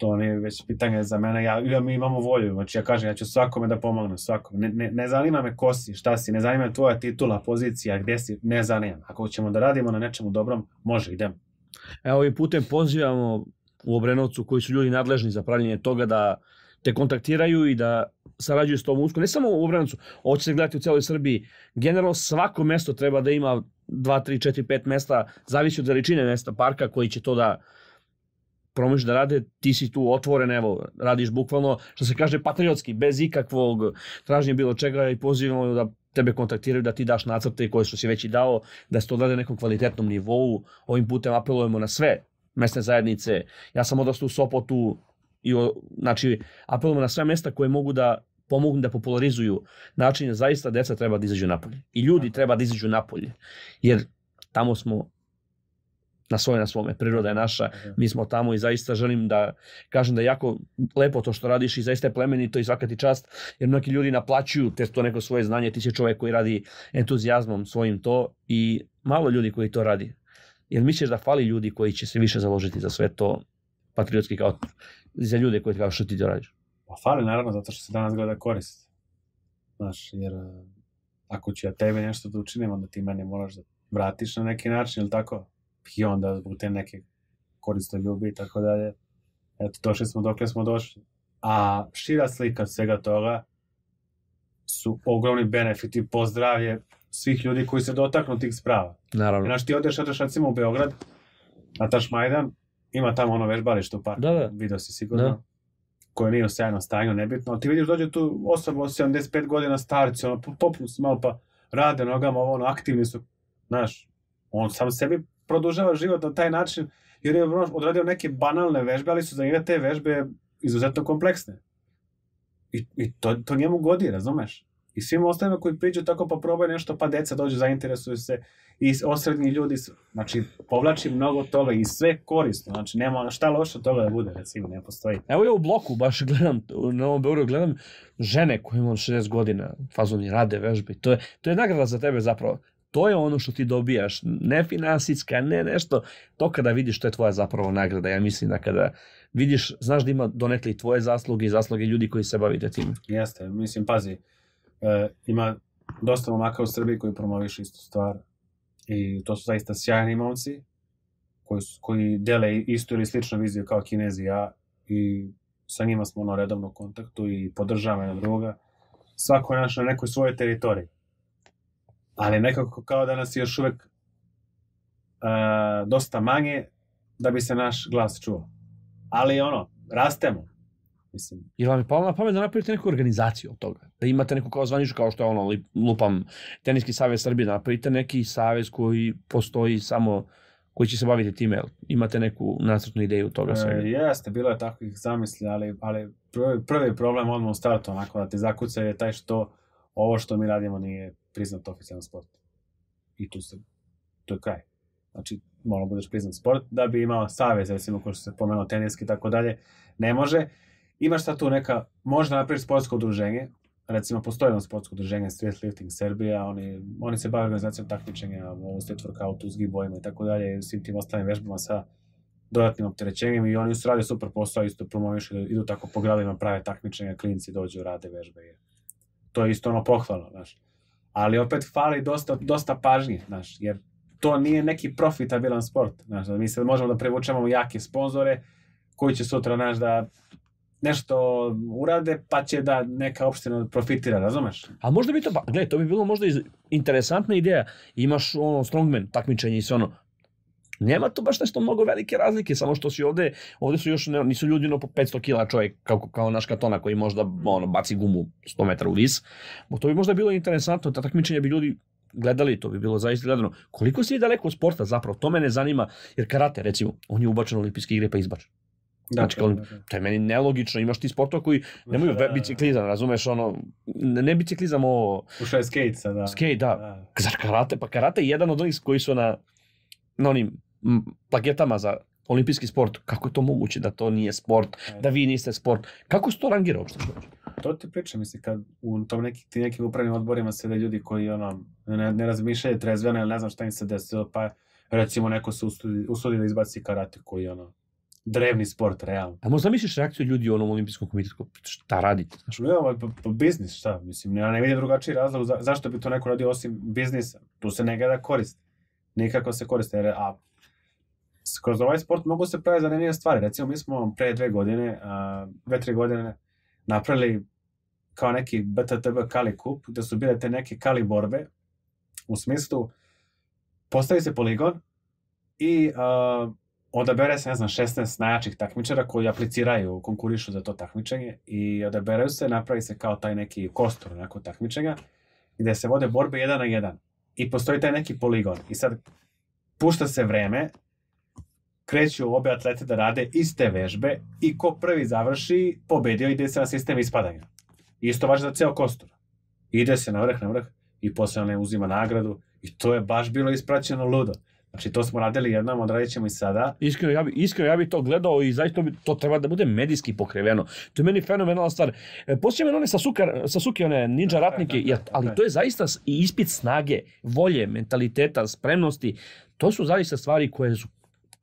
to nije već pitanje za mene, ja, ja mi imamo volju, znači ja kažem, ja ću svakome da pomognem, svakome, ne, ne, ne zanima me ko si, šta si, ne zanima me tvoja titula, pozicija, gde si, ne zanima. Ako ćemo da radimo na nečemu dobrom, može, idemo. Evo ovim putem pozivamo u Obrenovcu koji su ljudi nadležni za pravljenje toga da te kontaktiraju i da sarađuju s tom usko. Ne samo u Obrenovcu, ovo će se gledati u celoj Srbiji. Generalno svako mesto treba da ima 2, 3, 4, 5 mesta, zavisi od veličine mesta parka koji će to da promiš da rade, ti si tu otvoren, evo, radiš bukvalno, što se kaže, patriotski, bez ikakvog traženja bilo čega i pozivamo da tebe kontaktiraju, da ti daš nacrte koje su si već i dao, da se to odrade na nekom kvalitetnom nivou. Ovim putem apelujemo na sve mesne zajednice. Ja sam odrastao u Sopotu i o, znači apelujemo na sve mesta koje mogu da pomognu da popularizuju način zaista deca treba da izađu napolje. I ljudi treba da izađu napolje. Jer tamo smo na svoje na svome, priroda je naša, mi smo tamo i zaista želim da kažem da je jako lepo to što radiš i zaista je plemenito i svaka ti čast, jer mnogi ljudi naplaćuju te to neko svoje znanje, ti si čovjek koji radi entuzijazmom svojim to i malo ljudi koji to radi. Jer misliš da fali ljudi koji će se više založiti za sve to patriotski kao za ljude koji kao što ti to radiš? Pa fali naravno zato što se danas gleda korist. Znaš, jer ako ću ja tebe nešto da učinim, onda ti mene moraš da vratiš na neki način, ili tako? I onda zbog te neke koriste ljubi i tako dalje. Eto, došli smo dokle smo došli. A šira slika svega toga su ogromni benefiti po zdravlje svih ljudi koji se dotaknu tih sprava. Naravno. Znaš, ti odeš, odeš recimo u Beograd, na Taš Majdan, ima tamo ono vežbalište u parku, Da, da. video si sigurno, Da. koje nije u sjajnom stanju, nebitno, ali ti vidiš dođe tu osoba od 75 godina starci, ono, po- popnu se malo pa rade nogama, ono, aktivni su, znaš, on sam sebi produžava život na taj način, jer je odradio neke banalne vežbe, ali su za njega te vežbe izuzetno kompleksne. I, i to, to njemu godi, razumeš? I svim ostalima koji priđu tako pa probaju nešto, pa deca dođu, zainteresuju se i osrednji ljudi, su- znači povlači mnogo toga i sve korisno, znači nema šta loše toga da bude, recimo, ne postoji. Evo ja u bloku baš gledam, u Novom Beogradu gledam žene koje imaju 60 godina, fazoni rade vežbe. To je, to je nagrada za tebe zapravo. To je ono što ti dobijaš, ne finansijska, ne nešto. To kada vidiš, to je tvoja zapravo nagrada. Ja mislim da kada vidiš, znaš da ima donekle tvoje zasluge i zasluge ljudi koji se bavite tim. Jeste, mislim, pazi, e, ima dosta momaka u Srbiji koji promovišu istu stvar i to su zaista sjajni momci koji, su, koji dele istu ili sličnu viziju kao Kinezi ja i sa njima smo ono redovno u kontaktu i podržavamo jedan druga. Svako je naš na nekoj svojoj teritoriji. Ali nekako kao da nas je još uvek e, dosta manje da bi se naš glas čuo. Ali ono, rastemo. Mislim, Jer vam je palo na pamet da napravite neku organizaciju od toga. Da imate neku kao zvaničnu, kao što je ono, lupam, Teniski savez Srbije, da napravite neki savez koji postoji samo, koji će se baviti time. Imate neku nacrtnu ideju toga svega. E, jeste, bilo je takvih zamisli, ali, ali prvi, prvi problem odmah u startu, onako da te zakuca je taj što ovo što mi radimo nije priznat oficijalno sport. I tu se, to je kraj. Znači, mora budeš priznat sport da bi imao savez, recimo, ko što se pomenuo teniski i tako dalje, ne može. Imaš sad tu neka, možda napraviš sportsko udruženje, recimo postoji jedno sportsko udruženje Street Lifting Serbia, oni, oni se bave organizacijom takmičenja u street workoutu, zgibojima i tako dalje, i svim tim ostalim vežbama sa dodatnim opterećenjem i oni su rade super posao, isto promovišu, idu tako po gradovima, prave takmičenja, klinci dođu, rade vežbe. To je isto ono pohvalno, znaš. Ali opet fali dosta, dosta pažnje, znaš, jer to nije neki profitabilan sport, znaš, da mi sad možemo da privučemo jake sponzore koji će sutra, znaš, da nešto urade, pa će da neka opština profitira, razumeš? A možda bi to, ba, gledaj, to bi bilo možda interesantna ideja. Imaš ono strongman takmičenje i sve ono. Nema to baš nešto mnogo velike razlike, samo što si ovde, ovde su još, ne, nisu ljudi no po 500 kila čovjek, kao, kao naš katona koji možda ono, baci gumu 100 metara u vis. Mo to bi možda bilo interesantno, ta takmičenja bi ljudi gledali, to bi bilo zaista gledano. Koliko si daleko od sporta zapravo, to mene zanima, jer karate, recimo, on je ubačen u olimpijske igre pa izbačen. Znači, kao, to je meni nelogično, imaš ti sportova koji nemaju Da, da, da. biciklizam, razumeš, ono, ne, ne biciklizam, ovo, Ušao je skate sada. skate, da. Zar karate? Pa karate je jedan od onih koji su na, na onim plaketama za olimpijski sport. Kako je to moguće da to nije sport, da vi niste sport? Kako se to rangira uopšte? To ti pričam, mislim, kad u tom neki, ti nekim upravnim odborima sede ljudi koji ono, ne, ne razmišljaju trezveno ili ne znam šta im se desilo, pa recimo neko se usudi, usudi da izbaci karate koji ono, drevni sport, realno. A možda misliš reakciju ljudi u onom olimpijskom komitetu? Šta radite? Znaš, Ne, ovo je pa, pa biznis, šta, mislim, ja ne vidim drugačiji razlog za, zašto bi to neko radio osim biznisa. Tu se ne gleda korist. Nikako se koriste, a kroz ovaj sport mogu se praviti zanimljive stvari. Recimo, mi smo pre dve godine, dve, tri godine napravili kao neki BTTB Kali kup, gde su bile te neke Kali borbe, u smislu, postavi se poligon i a, odabere se, ne znam, 16 najjačih takmičara koji apliciraju, konkurišu za to takmičenje i odaberaju se, napravi se kao taj neki kostur onako takmičenja, gde se vode borbe jedan na jedan. I postoji taj neki poligon. I sad, pušta se vreme, kreću obe atlete da rade iste vežbe i ko prvi završi, pobedio ide se na sistem ispadanja. Isto važi za ceo kostur. Ide se na vrh, na vrh i posle one uzima nagradu i to je baš bilo ispraćeno ludo. Znači, to smo radili jednom, odradit ćemo i sada. Iskreno ja, bi, iskreno, ja bi to gledao i zaista bi, to treba da bude medijski pokriveno. To je meni fenomenalna stvar. E, Posjećam one Sasuke, Sasuke, one ninja Da, ratnike, da, da, ja, da, ali da. to je zaista i ispit snage, volje, mentaliteta, spremnosti. To su zaista stvari koje su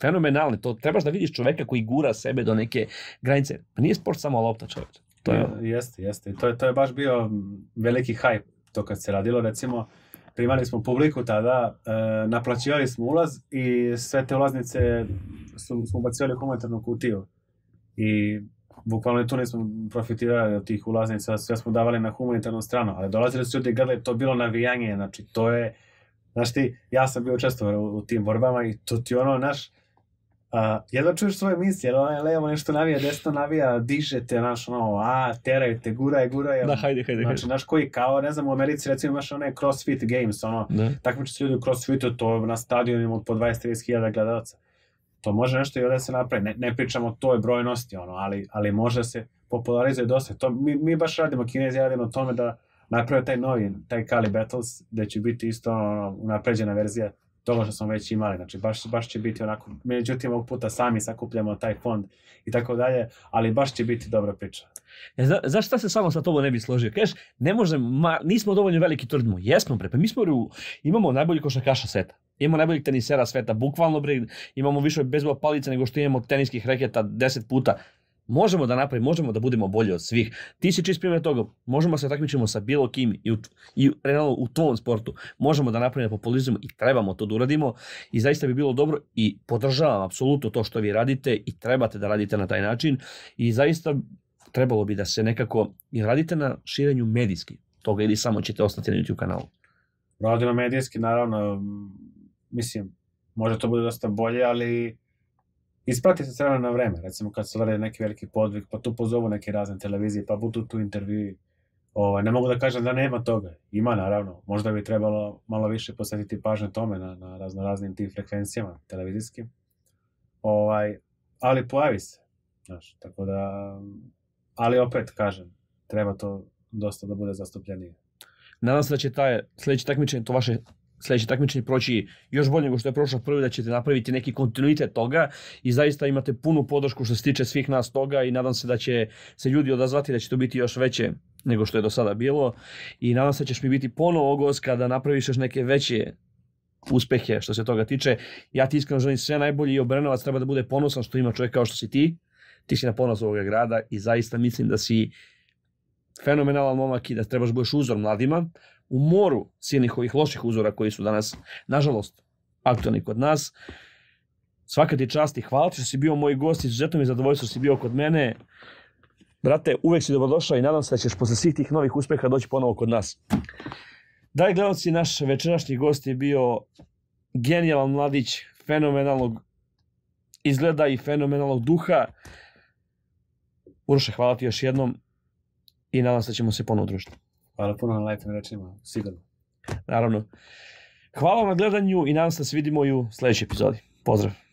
fenomenalne. To trebaš da vidiš čoveka koji gura sebe do neke granice. Pa nije sport samo lopta, čovječe. To je, Jeste, jeste. To je, to je baš bio veliki hype to kad se radilo. Recimo, primali smo publiku tada, e, naplaćivali smo ulaz i sve te ulaznice su, smo ubacivali u humanitarnu kutiju. I bukvalno tu nismo profitirali od tih ulaznica, sve smo davali na humanitarnu stranu, ali dolazili su ljudi i gledali, to bilo navijanje, znači to je, znaš ti, ja sam bio učestvovao u, u tim borbama i to ti ono, naš, a, jedva čuješ svoje misli, jer onaj levo nešto navija, desno navija, dižete, znaš, ono, a, teraju te, guraj, guraj, da, hajde, hajde, znači, znaš, koji, kao, ne znam, u Americi, recimo, imaš one CrossFit Games, ono, Da. takmiče se ljudi u crossfitu, to na stadionima od po 20-30 hiljada gledalaca. To može nešto i ovde da se napravi. Ne, ne pričamo o toj brojnosti, ono, ali, ali može se popularizuje dosta. To, mi, mi baš radimo, kinezi radimo tome da naprave taj novi, taj Kali Battles, gde će biti isto ono, unapređena verzija toga što smo već imali. Znači, baš, baš će biti onako, međutim, ovog puta sami sakupljamo taj fond i tako dalje, ali baš će biti dobra priča. E, za, zašto šta se samo sa tobom ne bi složio? Kažeš, ne možemo, ma, nismo dovoljno veliki tvrdimo. Jesmo bre, pa mi smo imamo najbolji košarkaša sveta. Imamo najboljih tenisera sveta, bukvalno bre, imamo više bezbola palica nego što imamo teniskih reketa 10 puta. Možemo da napravimo, možemo da budemo bolji od svih. Ti si čist primjer toga. Možemo se takmičimo sa bilo kim i u, i realno u tom sportu. Možemo da napravimo populizam i trebamo to da uradimo i zaista bi bilo dobro i podržavam apsolutno to što vi radite i trebate da radite na taj način i zaista trebalo bi da se nekako i radite na širenju medijski toga ili samo ćete ostati na YouTube kanalu. Radimo medijski, naravno, mislim, može to bude dosta bolje, ali isprati se crveno na vreme. Recimo kad se urade neki veliki podvig, pa tu pozovu neke razne televizije, pa budu tu intervjui. Ovaj, ne mogu da kažem da nema toga. Ima, naravno. Možda bi trebalo malo više posvetiti pažnje tome na, na razno raznim tim frekvencijama televizijskim. Ovaj, ali pojavi se. Znaš, tako da... Ali opet, kažem, treba to dosta da bude zastupljenije. Nadam se da će taj sledeće takmičenje, to vaše sledeće takmičenje proći još bolje nego što je prošlo prvi, da ćete napraviti neki kontinuitet toga i zaista imate punu podršku što se tiče svih nas toga i nadam se da će se ljudi odazvati da će to biti još veće nego što je do sada bilo i nadam se da ćeš mi biti ponovo gost kada napraviš još neke veće uspehe što se toga tiče. Ja ti iskreno želim sve najbolje i Obrenovac treba da bude ponosan što ima čovjek kao što si ti. Ti si na ponos ovoga grada i zaista mislim da si fenomenalan momak i da trebaš budeš uzor mladima u moru silnih ovih loših uzora koji su danas, nažalost, aktualni kod nas. Svaka ti čast i hvala ti što si bio moj gost, izuzetno mi je zadovoljstvo što si bio kod mene. Brate, uvek si dobrodošao i nadam se da ćeš posle svih tih novih uspeha doći ponovo kod nas. Dragi gledalci, naš večerašnji gost je bio genijalan mladić, fenomenalnog izgleda i fenomenalnog duha. Uroše, hvala ti još jednom i nadam se da ćemo se ponovo družiti. Hvala puno na lepim rečima, sigurno. Naravno. Hvala vam na gledanju i nadam se da se vidimo i u sledećoj epizodi. Pozdrav!